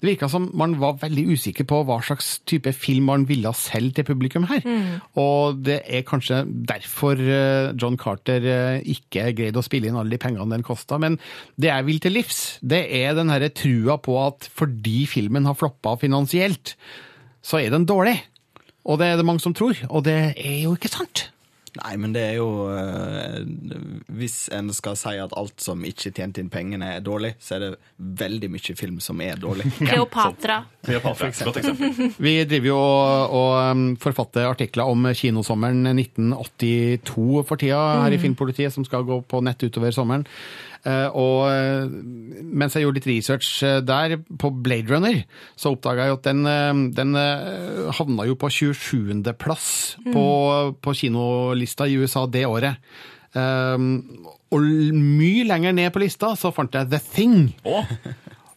det virka som man var veldig usikker på hva slags type film man ville selge til publikum her. Mm. Og det er kanskje derfor eh, John Carter eh, ikke greide å spille inn alle de pengene den kosta. Men det jeg vil til livs, det er den herre trua på at fordi filmen har floppa finansielt, så er den dårlig. Og det er det mange som tror, og det er jo ikke sant. Nei, men det er jo eh, Hvis en skal si at alt som ikke tjente inn pengene, er dårlig, så er det veldig mye film som er dårlig. Kleopatra. Kleopatra, godt eksempel. Vi driver jo og, og um, forfatter artikler om kinosommeren 1982 for tida her i Mm. Filmpolitiet, som skal gå på nett utover sommeren. Eh, og eh, mens jeg gjorde litt research eh, der på Blade Runner, så oppdaga jeg at den, den havna jo på 27. plass Mm. på, på kinolista i USA det året. Um, og mye lenger ned på lista så fant jeg The Thing.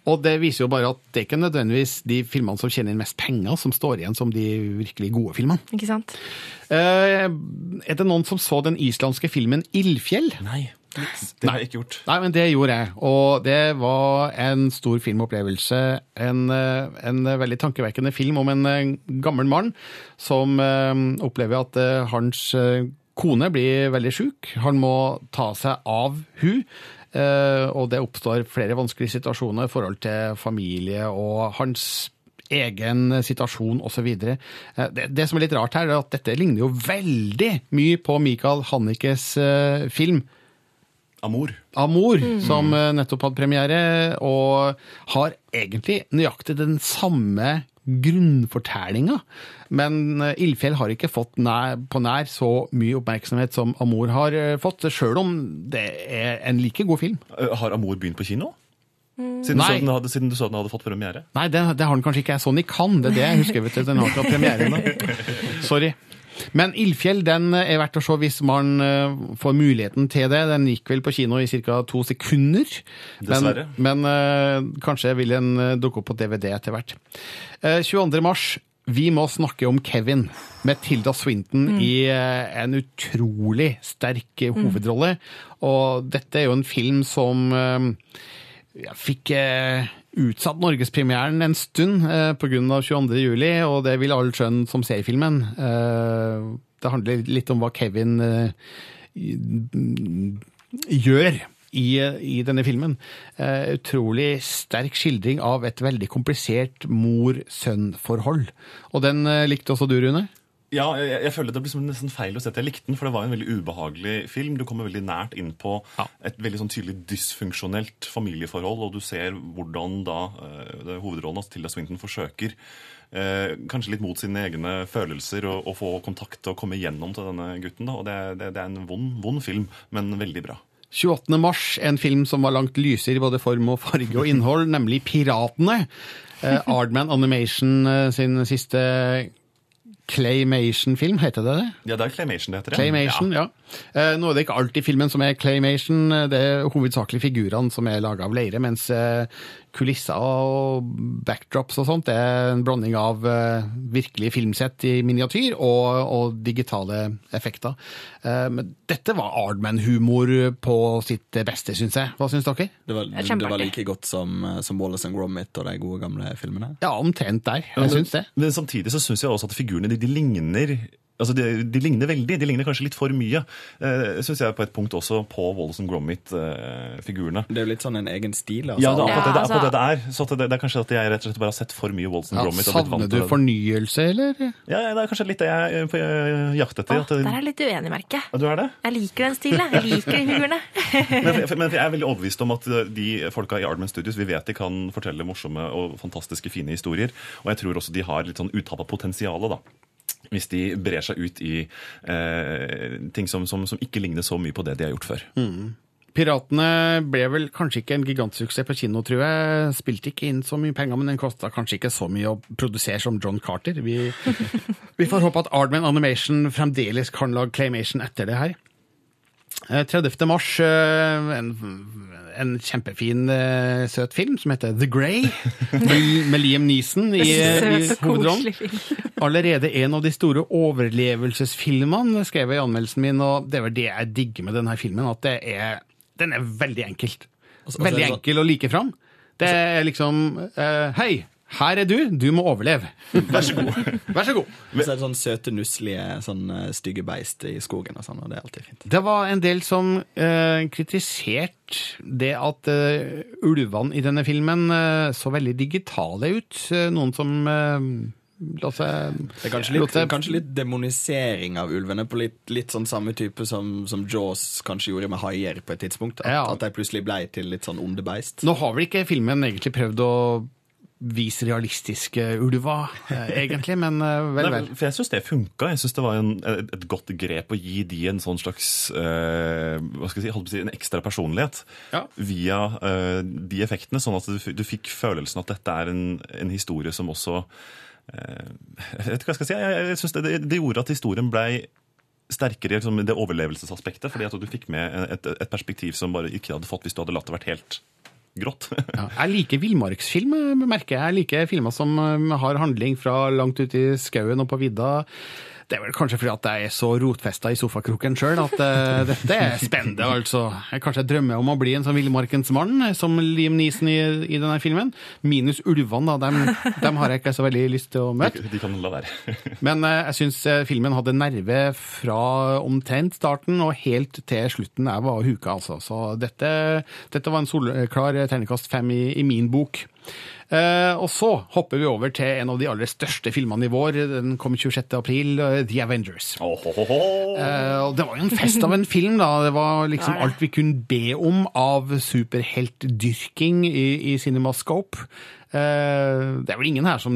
Og det viser jo bare at det er ikke nødvendigvis de filmene som tjener inn mest penger, som står igjen som de virkelig gode filmene. Ikke sant? Eh, er det noen som så den islandske filmen Ildfjell? Nei. Det har jeg ikke gjort. Nei, men det gjorde jeg. Og det var en stor filmopplevelse. En, eh, en veldig tankevekkende film om en eh, gammel mann som eh, opplever at eh, hans eh, kone blir veldig sjuk. Han må ta seg av hun. eh, Og det oppstår flere vanskelige situasjoner i forhold til familie og hans egen situasjon osv. Det, det som er litt rart her, er at dette ligner jo veldig mye på Michael Hannikes eh, film. Amor. Amor, Mm. som eh, nettopp hadde premiere, og har egentlig nøyaktig den samme grunnfortellinga. Men eh, Ildfjell har ikke fått nær, på nær så mye oppmerksomhet som Amor har eh, fått, sjøl om det er en like god film. Har Amor begynt på kino? Siden, du den hadde, siden du så den hadde fått premiere? Nei, det, det har den kanskje ikke. Sånn i kan, det er det jeg husker. vet du. Den har ikke hatt premiere ennå. Sorry. Men Ildfjell den er verdt å se hvis man eh, får muligheten til det. Den gikk vel på kino i ca. to sekunder. Dessverre. Men, men eh, kanskje vil den eh, dukke opp på DVD etter hvert. Eh, 22. mars. Vi må snakke om Kevin, med Tilda Swinton Mm. i eh, en utrolig sterk eh, hovedrolle. Og dette er jo en film som ja, fikk eh, utsatt norgespremieren en stund eh, pga. 22. juli, og det vil alle skjønne som ser filmen. Eh, det handler litt om hva Kevin eh, gjør i, i denne filmen. Eh, utrolig sterk skildring av et veldig komplisert mor-sønn-forhold. Og den eh, likte også du, Rune? Ja, jeg, jeg føler det blir nesten feil å si at jeg likte den, for det var en veldig ubehagelig film. Du kommer veldig nært inn på et veldig sånn tydelig dysfunksjonelt familieforhold, og du ser hvordan da uh, hovedrollen altså Tilda Swinton, forsøker eh, kanskje litt mot sine egne følelser å, få kontakt og komme gjennom til denne gutten. Da. Og det, det, det er en vond, vond film, men veldig bra. 28. mars, en film som var langt lysere i både form og farge og innhold, nemlig Piratene. Eh, Ardman Animation eh, sin siste Claymation-film, heter det det? Ja, det er Claymation det heter. Claymation, ja. ja. Nå er det ikke alltid filmen som er claymation, eh, det er hovedsakelig figurene som er laga av leire, mens eh, kulisser og backdrops og sånt det er en blanding av virkelig virkelige filmsett i miniatyr og, og digitale effekter. Eh, Men dette var Ardman-humor på sitt beste, syns jeg. Hva syns dere? Det var, det var like godt som, eh, som Wallace and Gromit og de gode gamle filmene. Ja, omtrent der. Men- Jeg syns det. Men samtidig så syns jeg også at figurene de, de ligner Altså de, de ligner veldig. De ligner kanskje litt for mye. Eh, syns jeg på et punkt også på Wallison Gromit-figurene. Det er jo litt sånn en egen stil. Altså. ja, det er akkurat det, det, er altså- det det er. Så det, det er kanskje at jeg rett og slett bare har sett for mye Wallison Ja, Gromit. og blitt vant savner til du fornyelse, eller? Ja, det er kanskje litt det jeg er på eh, jakt etter. Åh, at det- der er jeg litt uenig, merker jeg. Du er det? Jeg liker den stilen. Jeg liker de figurene. Men, for- men jeg er veldig overbevist om at eh, de folka i Ardman Studios vi vet de kan fortelle morsomme og fantastiske fine historier. Og jeg tror også de har litt sånn uttappa potensial. da. Hvis de brer seg ut i eh, ting som, som, som ikke ligner så mye på det de har gjort før. Piratene ble vel kanskje ikke en gigantsuksess på kino, tror jeg. Spilte ikke inn så mye penger, men den kosta kanskje ikke så mye å produsere som John Carter. Vi, vi får håpe at Ardman Animation fremdeles kan lage claymation etter det her. Eh, 30. mars, eh, en, en kjempefin, uh, søt film som heter The Grey, med, med Liam Neeson i, i hovedrollen. Allerede en av de store overlevelsesfilmene, skrev jeg i anmeldelsen min, og det er vel det jeg digger med denne filmen, at det er, den er veldig enkelt. Altså- altså veldig sånn- enkel å like fram. Det er liksom uh, Hei, her er du, du må overleve. Vær så god. Vær så god. Men, så er det sånn søte, nusselige, sånn eh, stygge beist i skogen og sånn, og det er alltid fint. Det var en del som eh, kritiserte det at eh, ulvene i denne filmen eh, så veldig digitale ut. Eh, noen som eh, la seg Det er kanskje litt, kanskje litt demonisering av ulvene, på litt, litt sånn samme type som, som Jaws kanskje gjorde med haier på et tidspunkt. At, Ja. at de plutselig ble til litt sånn onde beist. Nå har vel ikke filmen egentlig prøvd å vise realistiske ulver, eh, egentlig, men vel, vel, Nei, for jeg syns det funka. Jeg syns det var en, et, godt grep å gi de en sånn slags eh, hva skal jeg si, si, en ekstra personlighet via eh, de effektene, sånn at du, du fikk følelsen at dette er en, en historie som også eh, Jeg vet ikke hva jeg skal si. Jeg, jeg synes det, det, gjorde at historien blei sterkere liksom, det overlevelsesaspektet, fordi at du fikk med et, et perspektiv som bare ikke hadde fått hvis du hadde latt det vært helt grått. Ja, jeg liker villmarksfilm, eh, merker jeg. Jeg liker filmer som eh, har handling fra langt ute i skauen og på vidda. Det er vel kanskje fordi at jeg er så rotfesta i sofakroken sjøl at uh, dette er spennende, altså. Jeg kanskje drømmer om å bli en sånn villmarkens mann, eh, som Liam Neeson i, i denne filmen. Minus ulvene, da. Dem, dem har jeg ikke så veldig lyst til å møte. De kan la være. Men uh, jeg syns filmen hadde nerve fra omtrent starten og helt til slutten. Jeg var huka, altså. Så dette, dette var en solklar terningkast fem i, i min bok. Eh, og så hopper vi over til en av de aller største filmene i vår. Den kom 26. april, eh, The Avengers. Eh, og det var jo en fest av en film, da. Det var liksom alt vi kunne be om av superheltdyrking i, i Cinemascope. Eh, det er vel ingen her som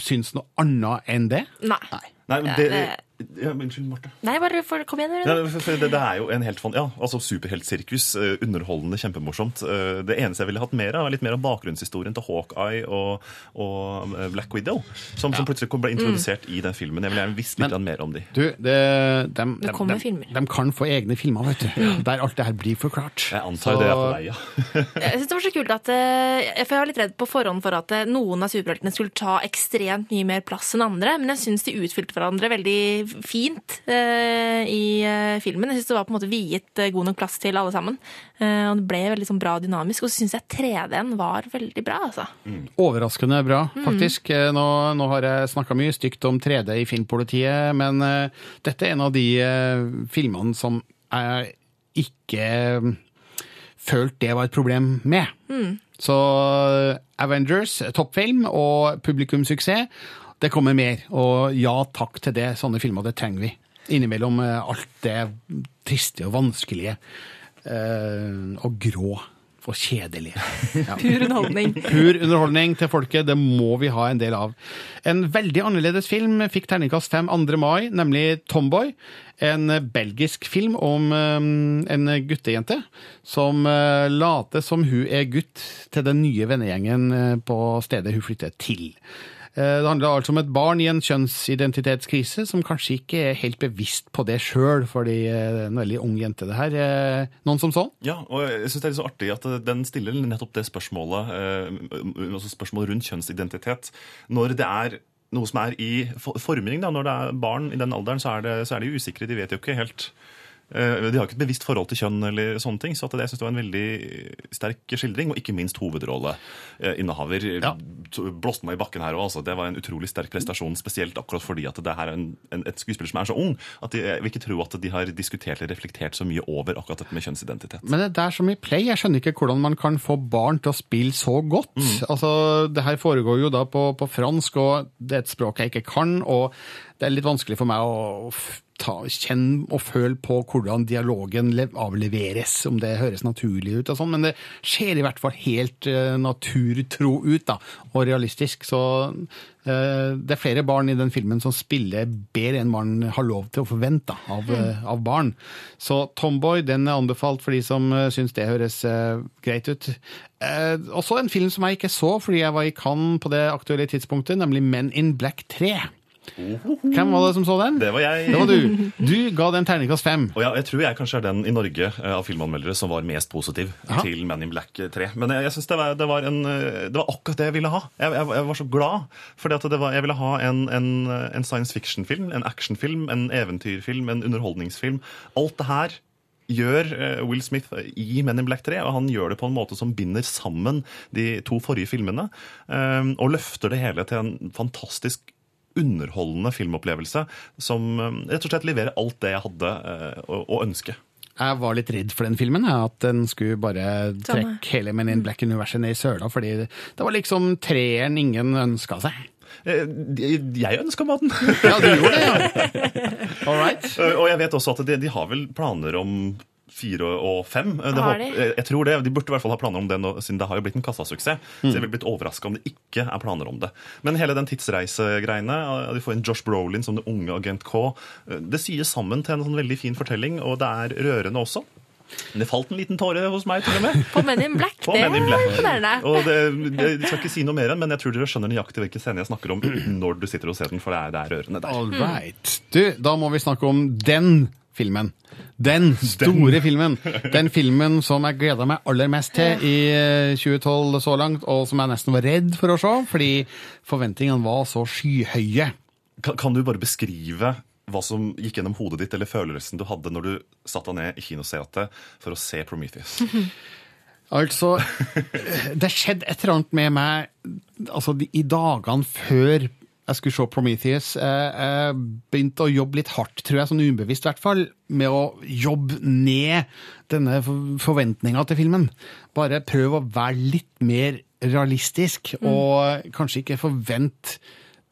syns noe annet enn det? Nei. Nei, men det, det- Ja, men Unnskyld, Marte. Nei, bare for, kom igjen. Ja, for- for det, det er jo en helt fan, ja, altså Superheltsirkus. eh, Underholdende, kjempemorsomt. Eh, Det eneste jeg ville hatt mer av, er litt mer av bakgrunnshistorien til Hawkeye og, og eh, Black Widow. Som, som plutselig ble introdusert i den filmen. Jeg ville gjerne visst litt Men, mer om de. Du, det, dem, Det dem- kommer filmer. De kan få egne filmer, vet du. Der alt det her blir forklart. Jeg antar det er på vei, ja. Jeg synes det var så kult at For jeg var litt redd på forhånd for at noen av superheltene skulle ta ekstremt mye mer plass enn andre, men jeg syns de utfylte hverandre veldig fint eh, i eh, filmen. Jeg syns det var på en måte viet eh, god nok plass til alle sammen. Eh, og det ble veldig sånn bra dynamisk. Og så syns jeg 3D-en var veldig bra, altså. Overraskende bra, Mm. faktisk. Mm. Nå, nå har jeg snakka mye stygt om 3D i Filmpolitiet, men dette er en av de filmene som jeg ikke følte det var et problem med. Mm. Så Avengers, toppfilm og publikumssuksess, det kommer mer. Og ja takk til det, sånne filmer, det trenger vi. Innimellom eh, alt det triste og vanskelige. eh, og grå og kjedelige. Ja. Pur underholdning. Pur underholdning til folket, det må vi ha en del av. En veldig annerledes film fikk terningkast 5 2. mai, nemlig Tomboy. En belgisk film om eh, en guttejente som later som hun er gutt til den nye vennegjengen på stedet hun flytter til. Eh, Det handler altså om et barn i en kjønnsidentitetskrise som kanskje ikke er helt bevisst på det sjøl, fordi det er en veldig ung jente, det her. Eh, Noen som så? Ja, og jeg synes det er litt så artig at den stiller nettopp det spørsmålet, eh, altså spørsmålet rundt kjønnsidentitet. Når det er noe som er i for- forming, da, når det er barn i den alderen, så er, det, så er de usikre. De vet jo ikke helt eh, De har ikke et bevisst forhold til kjønn eller sånne ting. Så at jeg synes det var en veldig sterk skildring, og ikke minst hovedrolleinnehaver. Ja. Blåste meg i bakken her òg. Altså. Det var en utrolig sterk prestasjon, spesielt akkurat fordi at det her er en, en, et skuespiller som er så ung at de, jeg vil ikke tro at de har diskutert eller reflektert så mye over akkurat dette med kjønnsidentitet. Men det er som i Play, jeg skjønner ikke hvordan man kan få barn til å spille så godt. Altså, det her foregår jo da på, på fransk, og det er et språk jeg ikke kan, og det er litt vanskelig for meg å ta, kjenne og føl på hvordan dialogen avleveres, om det høres naturlig ut og sånn, men det ser i hvert fall helt eh, naturtro ut da, og realistisk, så eh, det er flere barn i den filmen som spiller bedre enn man har lov til å forvente av, eh, av barn. Så Tomboy den er anbefalt for de som uh, syns det høres greit ut. Også en film som jeg ikke så fordi jeg var i Cannes på det aktuelle tidspunktet, nemlig Men in Black 3. Hvem var det som så den? Det var jeg. Det var du. Du ga den terningkast fem. Og ja, jeg tror jeg kanskje er den i Norge eh, av filmanmeldere som var mest positiv Aha. til Men in Black 3. Men jeg, jeg synes det var, det, var en, eh, det var akkurat det jeg ville ha. Jeg, jeg, jeg var så glad. At jeg ville ha en, en, en science fiction-film, en actionfilm, en eventyrfilm, en underholdningsfilm. Alt det her gjør eh, Will Smith i Men in Black 3, og han gjør det på en måte som binder sammen de to forrige filmene, eh, og løfter det hele til en fantastisk underholdende filmopplevelse som eh, rett og slett leverer alt det jeg hadde eh, å, å ønske. Jeg var litt redd for den filmen, at den skulle bare trekke hele Men in Black-universet ned i søla, fordi det var liksom treeren ingen ønska seg. Eh, Jeg ønska meg den. Ja, du gjorde det, ja. All right. Og jeg vet også at de, de har vel planer om fire og fem. Eh, Det Har de? eh, Jeg tror det. De burde i hvert fall ha planer om det nå, siden det har jo blitt en kassasuksess. Så Mm. jeg ville blitt overraska om det ikke er planer om det. Men hele den tidsreisegreiene, eh, de får inn Josh Brolin som den unge agent K, det sier sammen til en sånn veldig fin fortelling, og det er rørende også. Men det falt en liten tåre hos meg, til og med. På Men in Black. På det er imponerende. Og det, det, jeg skal ikke si noe mer, men jeg tror dere skjønner nøyaktig hvilken scene jeg snakker om når du sitter og ser den, for det er, det er rørende der. All right. Du, da må vi snakke om den filmen. Den store filmen. Den filmen som jeg gleda meg aller mest til i eh, 2012 så langt, og som jeg nesten var redd for å se, fordi forventningene var så skyhøye. Kan, kan du bare beskrive hva som gikk gjennom hodet ditt, eller følelsen du hadde når du satte deg ned i kinosetet for å se Prometheus? Altså, det skjedde et eller annet med meg altså, i dagene før jeg skulle se Prometheus. Jeg, begynte å jobbe litt hardt, tror jeg, sånn ubevisst i hvert fall, med å jobbe ned denne forventninga til filmen. Bare prøv å være litt mer realistisk, og kanskje ikke forvent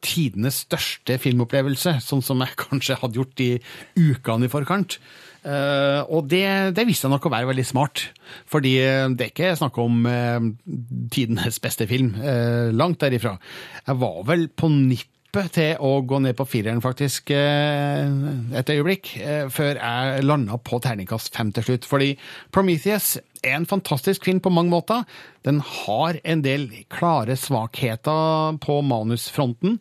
tidenes største filmopplevelse, sånn som jeg kanskje hadde gjort i ukene i forkant. Eh, og det, det viste seg nok å være veldig smart, fordi eh, det er ikke snakk om uh, tidenes beste film. Uh, langt derifra. Jeg var vel på nippet til å gå ned på fireren, faktisk, et øyeblikk, før jeg landa på terningkast fem til slutt. Fordi Prometheus er en fantastisk film på mange måter. Den har en del klare svakheter på manusfronten.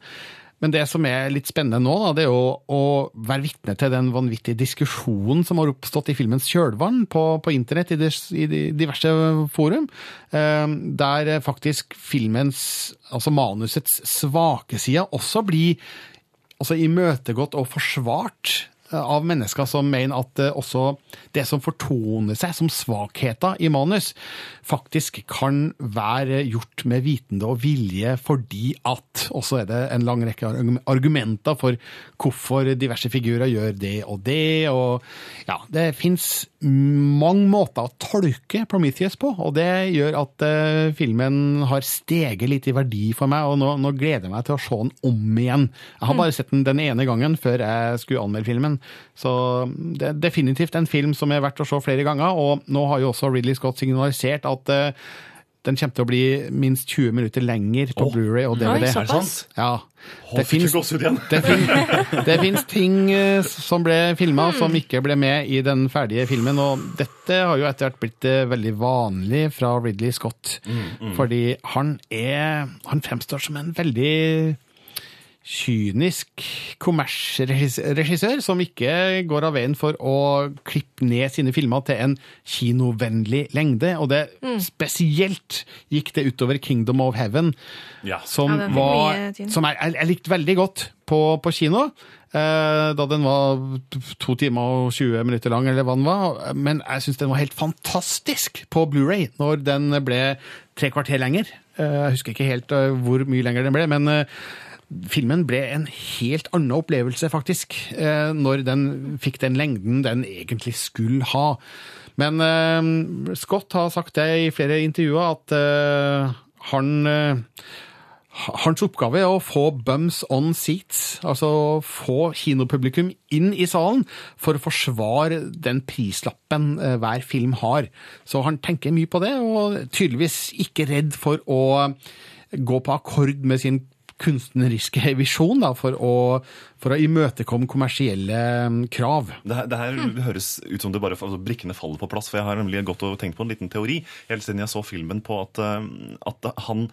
Men det som er litt spennende nå, da, det er jo å være vitne til den vanvittige diskusjonen som har oppstått i filmens kjølvann på, på internett i, des, i diverse forum, eh, der faktisk filmens, altså manusets svake side, også blir altså imøtegått og forsvart av mennesker som mener at eh, også det som fortoner seg som svakheter i manus, faktisk kan være gjort med vitende og vilje fordi at Og så er det en lang rekke argumenter for hvorfor diverse figurer gjør det og det, og ja, det fins mange måter å tolke Prometheus på, og det gjør at eh, filmen har steget litt i verdi for meg, og nå, nå gleder jeg meg til å se den om igjen. Jeg har bare sett den den ene gangen før jeg skulle anmelde filmen, så det er definitivt en film som er verdt å se flere ganger, og nå har jo også Ridley Scott signalisert at eh, den kommer til å bli minst 20 minutter lenger på oh, Blu-ray og DVD. Nei, såpass? Ja. Det finnes fins ting eh, som ble filma som ikke ble med i den ferdige filmen, og dette har jo etter hvert blitt eh, veldig vanlig fra Ridley Scott. Mm, mm. Fordi han er Han fremstår som en veldig kynisk kommersregissør som ikke går av veien for å klippe ned sine filmer til en kinovennlig lengde. Og det Mm. spesielt gikk det utover Kingdom of Heaven, som, Ja, var, som jeg, jeg, jeg likte veldig godt på, på kino. eh, Da den var to timer og 20 minutter lang, eller hva den var. Men jeg syns den var helt fantastisk på Blu-ray når den ble tre kvarter lenger. Eh, Jeg husker ikke helt eh, hvor mye lenger den ble, men eh, filmen ble en helt annen opplevelse, faktisk, eh, når den fikk den lengden den egentlig skulle ha. Men eh, Scott har sagt det i flere intervjuer, at eh, han hans oppgave er å få bums on seats, altså få kinopublikum inn i salen for å forsvare den prislappen hver film har. Så han tenker mye på det, og tydeligvis ikke redd for å gå på akkord med sin kunstneriske visjon da, for, å, for å imøtekomme kommersielle mm, krav. Det her, det her høres ut som det bare altså, brikkene faller på plass. for Jeg har nemlig gått og tenkt på en liten teori helt siden jeg så filmen på at, eh, at han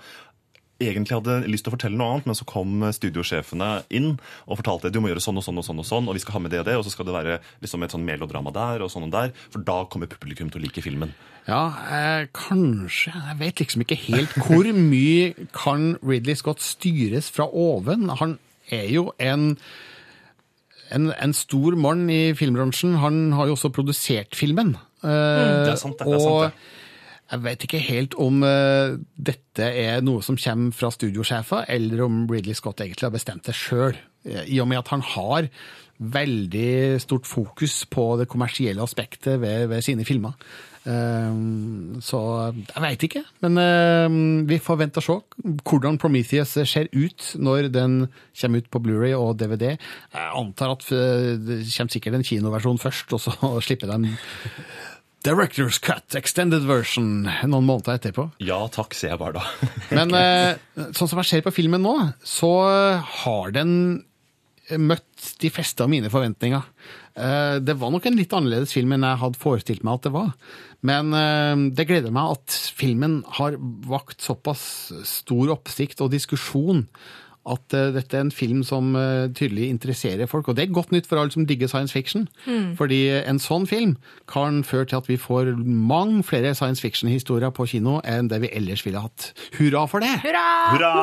egentlig hadde lyst til å fortelle noe annet, men så kom studiosjefene inn og fortalte at du må gjøre sånn og sånn og sånn, og sånn, og vi skal ha med det og det, og så skal det være liksom et sånn melodrama der og sånn og der, for da kommer publikum til å like filmen. Ja, eh, kanskje. Jeg vet liksom ikke helt hvor mye kan Ridley Scott styres fra oven. Han er jo en, en, en stor mann i filmbransjen. Han har jo også produsert filmen. Eh, Det er sant, det. det er sant, det. Jeg vet ikke helt om uh, dette er noe som kommer fra studiosjefer, eller om Ridley Scott egentlig har bestemt det sjøl. I og med at han har veldig stort fokus på det kommersielle aspektet ved, ved sine filmer. Eh, så jeg veit ikke. Men eh, vi får vente og se hvordan Prometheus ser ut når den kommer ut på Blu-ray og DVD. Jeg antar at eh, det kommer sikkert en kinoversjon først, og så slipper de Director's Cut, extended version, noen måneder etterpå. Ja takk, sier jeg bare da. Men eh, sånn som jeg ser på filmen nå, så har den møtt de fleste av mine forventninger. Eh, Det var nok en litt annerledes film enn jeg hadde forestilt meg at det var. Men eh, det gleder meg at filmen har vakt såpass stor oppsikt og diskusjon at eh, dette er en film som eh, tydelig interesserer folk. Og det er godt nytt for alle som digger science fiction. Mm. Fordi en sånn film kan føre til at vi får mange flere science fiction-historier på kino enn det vi ellers ville hatt. Hurra for det! Hurra!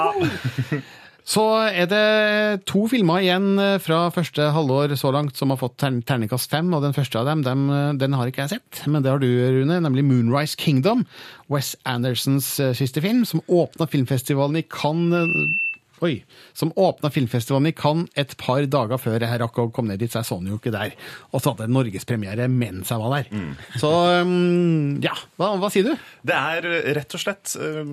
Så er det to filmer igjen eh, fra første halvår så langt som har fått terningkast fem, og den første av dem, dem eh, den har ikke jeg sett. Men det har du, Rune, nemlig Moonrise Kingdom. Wes Andersons eh, siste film, som åpna filmfestivalen i Cannes eh, Oi, som åpna filmfestivalen i Cannes et par dager før jeg rakk å komme ned dit, så jeg så den jo ikke der. Og så hadde jeg norgespremiere mens jeg var der. Så um, ja, hva, hva sier du? Det er eh, rett og slett eh,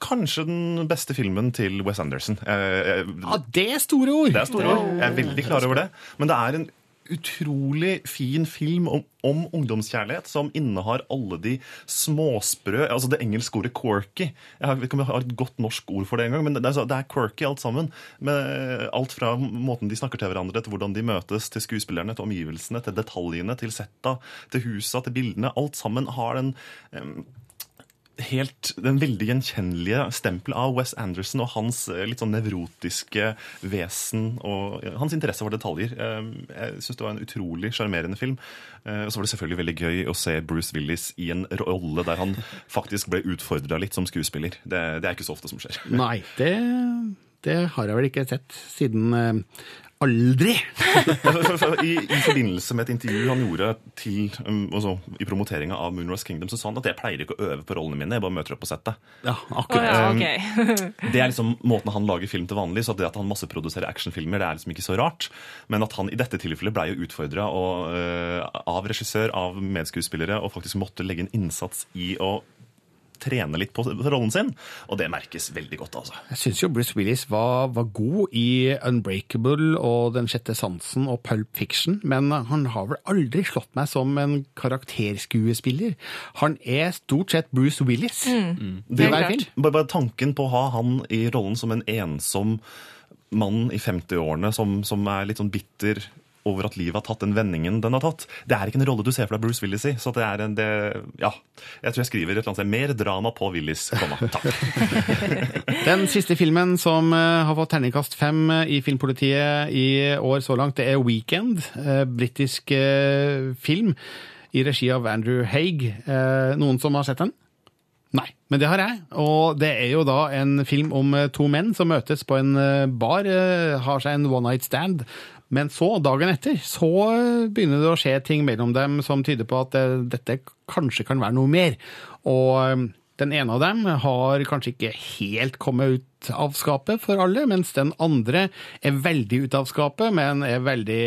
kanskje den beste filmen til Wes Anderson. Eh, eh, Ja, det er store ord! Det er store ord. Jeg er veldig klar over det. Men det er en utrolig fin film om, om ungdomskjærlighet som innehar alle de småsprø Altså det engelske ordet 'quirky'. Jeg vet ikke om jeg har et godt norsk ord for det engang, men det er, det er quirky alt sammen. Med alt fra måten de snakker til hverandre, til hvordan de møtes, til skuespillerne, til omgivelsene, til detaljene, til setta, til husa, til bildene. Alt sammen har den em, helt den veldig gjenkjennelige stempel av Wes Anderson og hans eh, litt sånn nevrotiske vesen og hans interesse for detaljer. Eh, Jeg syns det var en utrolig sjarmerende film. Eh, Og så var det selvfølgelig veldig gøy å se Bruce Willis i en rolle der han faktisk ble utfordra litt som skuespiller. Det, det er ikke så ofte som skjer. Nei, det, det har jeg vel ikke sett siden aldri. I, I forbindelse med et intervju han gjorde til, um, altså, i promoteringa av Moonrise Kingdom, så sa han at jeg pleier ikke å øve på rollene mine, jeg bare møter opp på settet. Ja, akkurat. Oh, ja, Um, det er liksom måten han lager film til vanlig, så det at han masseproduserer actionfilmer, det er liksom ikke så rart. Men at han i dette tilfellet blei jo utfordra av regissør, av medskuespillere, og faktisk måtte legge en innsats i å trene litt på rollen sin, og det merkes veldig godt, altså. Jeg syns jo Bruce Willis var, var god i Unbreakable og Den sjette sansen og Pulp Fiction, men han har vel aldri slått meg som en karakterskuespiller. Han er stort sett Bruce Willis. Det Det er er bare, bare tanken på å ha han i rollen som en ensom mann i 50-årene som, som er litt sånn bitter over at livet har tatt den vendingen den har tatt. Det er ikke en rolle du ser for deg Bruce Willis i. Så det er en det, Ja. Jeg tror jeg skriver et eller annet sted. Mer drama på Willis. Komma. Takk. Den siste filmen som eh, har fått terningkast fem eh, i Filmpolitiet i år så langt, det er Weekend. eh, Britisk film i regi av Andrew Haig. Noen som har sett den? Nei, men det har jeg. Og det er jo da en film om to menn som møtes på en bar, har seg en one night stand. Men så, dagen etter, så eh, begynner det å skje ting mellom dem som tyder på at eh, dette kanskje kan være noe mer. Og eh, den ene av dem har kanskje ikke helt kommet ut av skapet for alle, mens den andre er veldig ute av skapet, men er veldig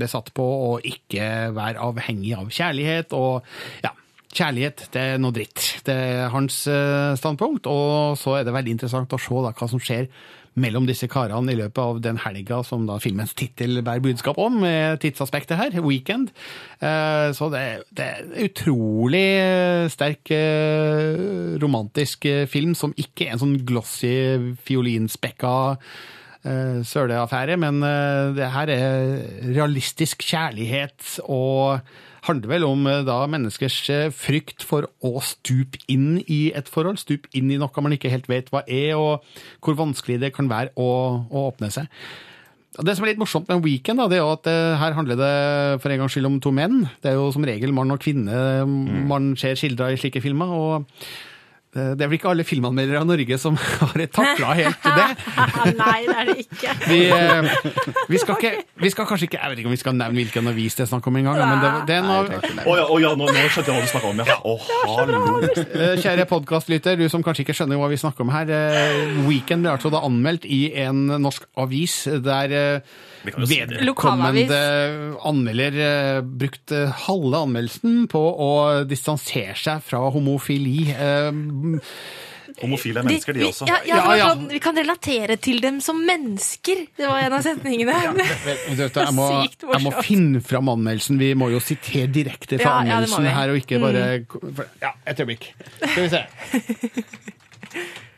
besatt på å ikke være avhengig av kjærlighet. og ja, Kjærlighet, det er noe dritt. Det er hans standpunkt. Og så er det veldig interessant å se da, hva som skjer mellom disse karene i løpet av den helga som da filmens tittel bærer budskap om, med tidsaspektet her, Weekend. Eh, Så det, det er en utrolig sterk eh, romantisk eh, film, som ikke er en sånn glossy, fiolinspekka eh, søleaffære, men eh, det her er realistisk kjærlighet og handler vel om eh, da menneskers eh, frykt for å stupe inn i et forhold, stupe inn i noe man ikke helt vet hva er, og hvor vanskelig det kan være å, å åpne seg. Det som er litt morsomt med Weekend, da, det er jo at eh, her handler det for en gangs skyld om to menn. Det er jo som regel mann og kvinne man ser skildra i slike filmer. og det er vel ikke alle filmanmeldere av Norge som har takla helt det. Nei, det er det ikke. Vi, eh, vi, skal ikke, vi skal kanskje ikke Jeg vet ikke om vi skal nevne hvilken avis det er snakk om engang, men det, det er noe Å ja, nå, nå skjønte jeg hva du snakka om. Ja. Oh, hallo. Eh, Kjære podkastlytter, du som kanskje ikke skjønner hva vi snakker om her. eh, Weekend ble altså da anmeldt i en norsk avis der eh, kan vedkommende anmelder eh, brukte halve anmeldelsen på å distansere seg fra homofili. eh, Homofile er mennesker, de også. Ja, ja, Ja, ja. Sånn, vi kan relatere til dem som mennesker. Det var en av setningene. Jeg må, jeg må finne fram anmeldelsen. Vi må jo sitere direkte fra anmeldelsen her, og ikke bare Mm. Ja, et øyeblikk. Skal vi se.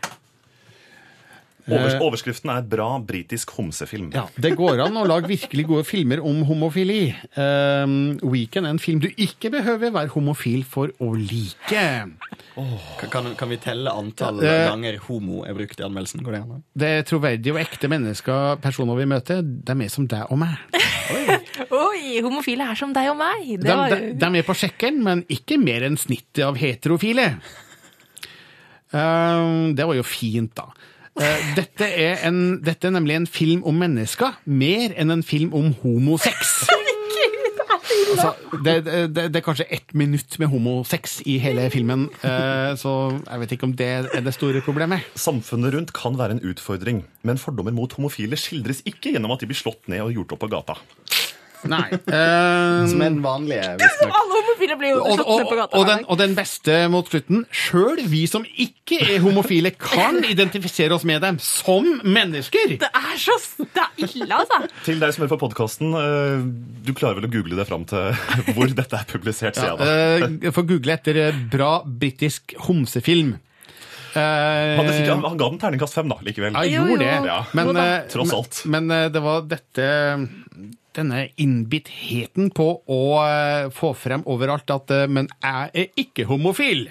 Overs Eh, overskriften er 'Bra britisk homsefilm'. Ja, Det går an å lage virkelig gode filmer om homofili. Um, Weekend er en film du ikke behøver være homofil for å like. Kan, kan, kan vi telle antall Eh, ganger homo er brukt i anmeldelsen? Går det an? Det er troverdige og ekte mennesker, personer vi møter, de er som deg og meg. Oi, homofile er som deg og meg. De, de, de er på sjekken, men ikke mer enn snittet av heterofile. Um, det var jo fint, da. Eh, dette, er en, dette er nemlig en film om mennesker, mer enn en film om homosex. Altså, det, det, det, er kanskje ett minutt med homosex i hele filmen, eh, så jeg vet ikke om det er det store problemet. Samfunnet rundt kan være en utfordring, men fordommer mot homofile skildres ikke gjennom at de blir slått ned og gjort opp på gata. Nei. eh, Som er vanlig Som. Alle homofile blir jo og, slått og, ned på gata. og, den, og den beste mot slutten. Sjøl vi som ikke er homofile, kan identifisere oss med dem som mennesker! Det er så det er ille, altså. Til deg som hører på podkasten, du klarer vel å google det fram til hvor dette er publisert, sier jeg da. eh, Få google etter eh, bra britisk homsefilm. Eh, Han, fikk, han, han ga den terningkast fem, da, likevel. Ja, jeg gjorde det. Ja. Men, eh, Tross alt. Men, men eh, det var dette denne innbittheten på å eh, få frem overalt at eh, Men jeg er ikke homofil!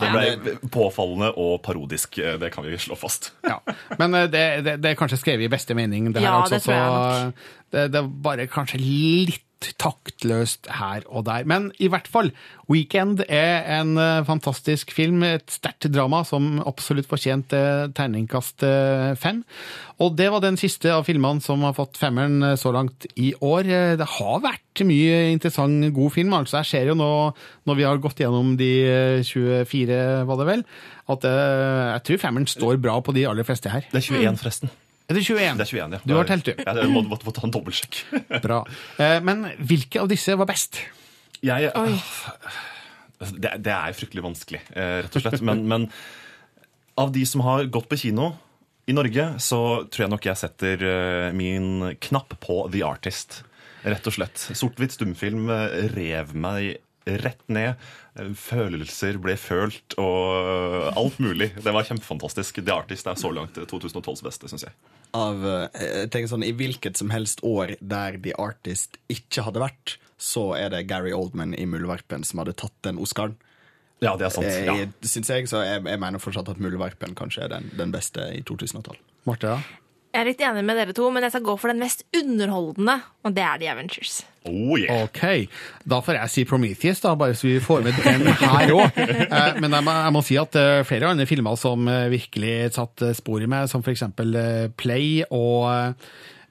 Det ble påfallende og parodisk, eh, det kan vi slå fast. Ja. Men det, det, det er kanskje skrevet i beste mening, det her, Ja, altså. det tror jeg så det, det er bare kanskje litt taktløst her og der. Men i hvert fall, Weekend er en eh, fantastisk film, et sterkt drama som absolutt fortjente terningkast eh, fem. Og det var den siste av filmene som har fått femmeren eh, så langt i år. Det har vært mye interessant, god film. altså. Jeg ser jo nå, når vi har gått gjennom de eh, 24, var det vel, at jeg tror femmeren står bra på de aller fleste her. Det er 21, forresten. Er det 21? Det er 21, ja. Du har telt, du. Ja, Jeg må, må, må ta en dobbeltsjekk. Bra. Eh, Men hvilke av disse var best? Jeg, det, det er fryktelig vanskelig, eh, rett og slett. Men, men av de som har gått på kino i Norge, så tror jeg nok jeg setter eh, min knapp på The Artist. Rett og slett. Sort-hvitt stumfilm rev meg rett ned. Eh, Følelser ble følt, og alt mulig. Det var kjempefantastisk. The Artist er så langt 2012s beste, syns jeg. Av, eh, jeg tenker sånn, I hvilket som helst år der The Artist ikke hadde vært, så er det Gary Oldman i Muldvarpen som hadde tatt den Oscaren. Ja, det er sant. Ja. Eh, Syns jeg, så jeg, jeg mener fortsatt at Muldvarpen kanskje er den, den beste i 2012. Marte, da? Jeg er litt enig med dere to, men jeg skal gå for den mest underholdende, og det er The Avengers. Oh, yeah. Ok, da får jeg si Prometheus, da, bare så vi får med den her òg. Men jeg må, jeg må si at eh, flere andre filmer som eh, virkelig satte spor i meg, som f.eks. Play og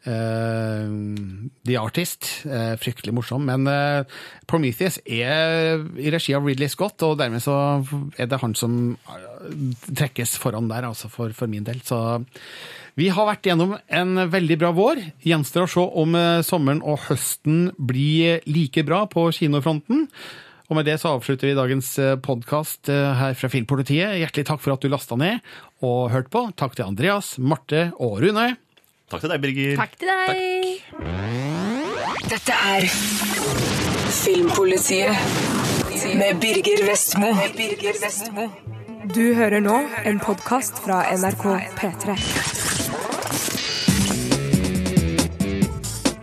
Uh, The Artist, Uh, fryktelig morsom. Men uh, Prometheus er i regi av Ridley Scott, og dermed så er det han som eh, trekkes foran der, altså for, for min del. Så vi har vært gjennom en veldig bra vår. Gjenstår å se om eh, sommeren og høsten blir like bra på kinofronten. Og med det så avslutter vi dagens podkast her fra Filmpolitiet. Hjertelig takk for at du lasta ned og hørte på. Takk til Andreas, Marte og Rune. Takk til deg, Birger. Takk til deg. Dette er Filmpolitiet med Birger Vestmo. Birger Vestmo. Du hører nå en podkast fra NRK P3.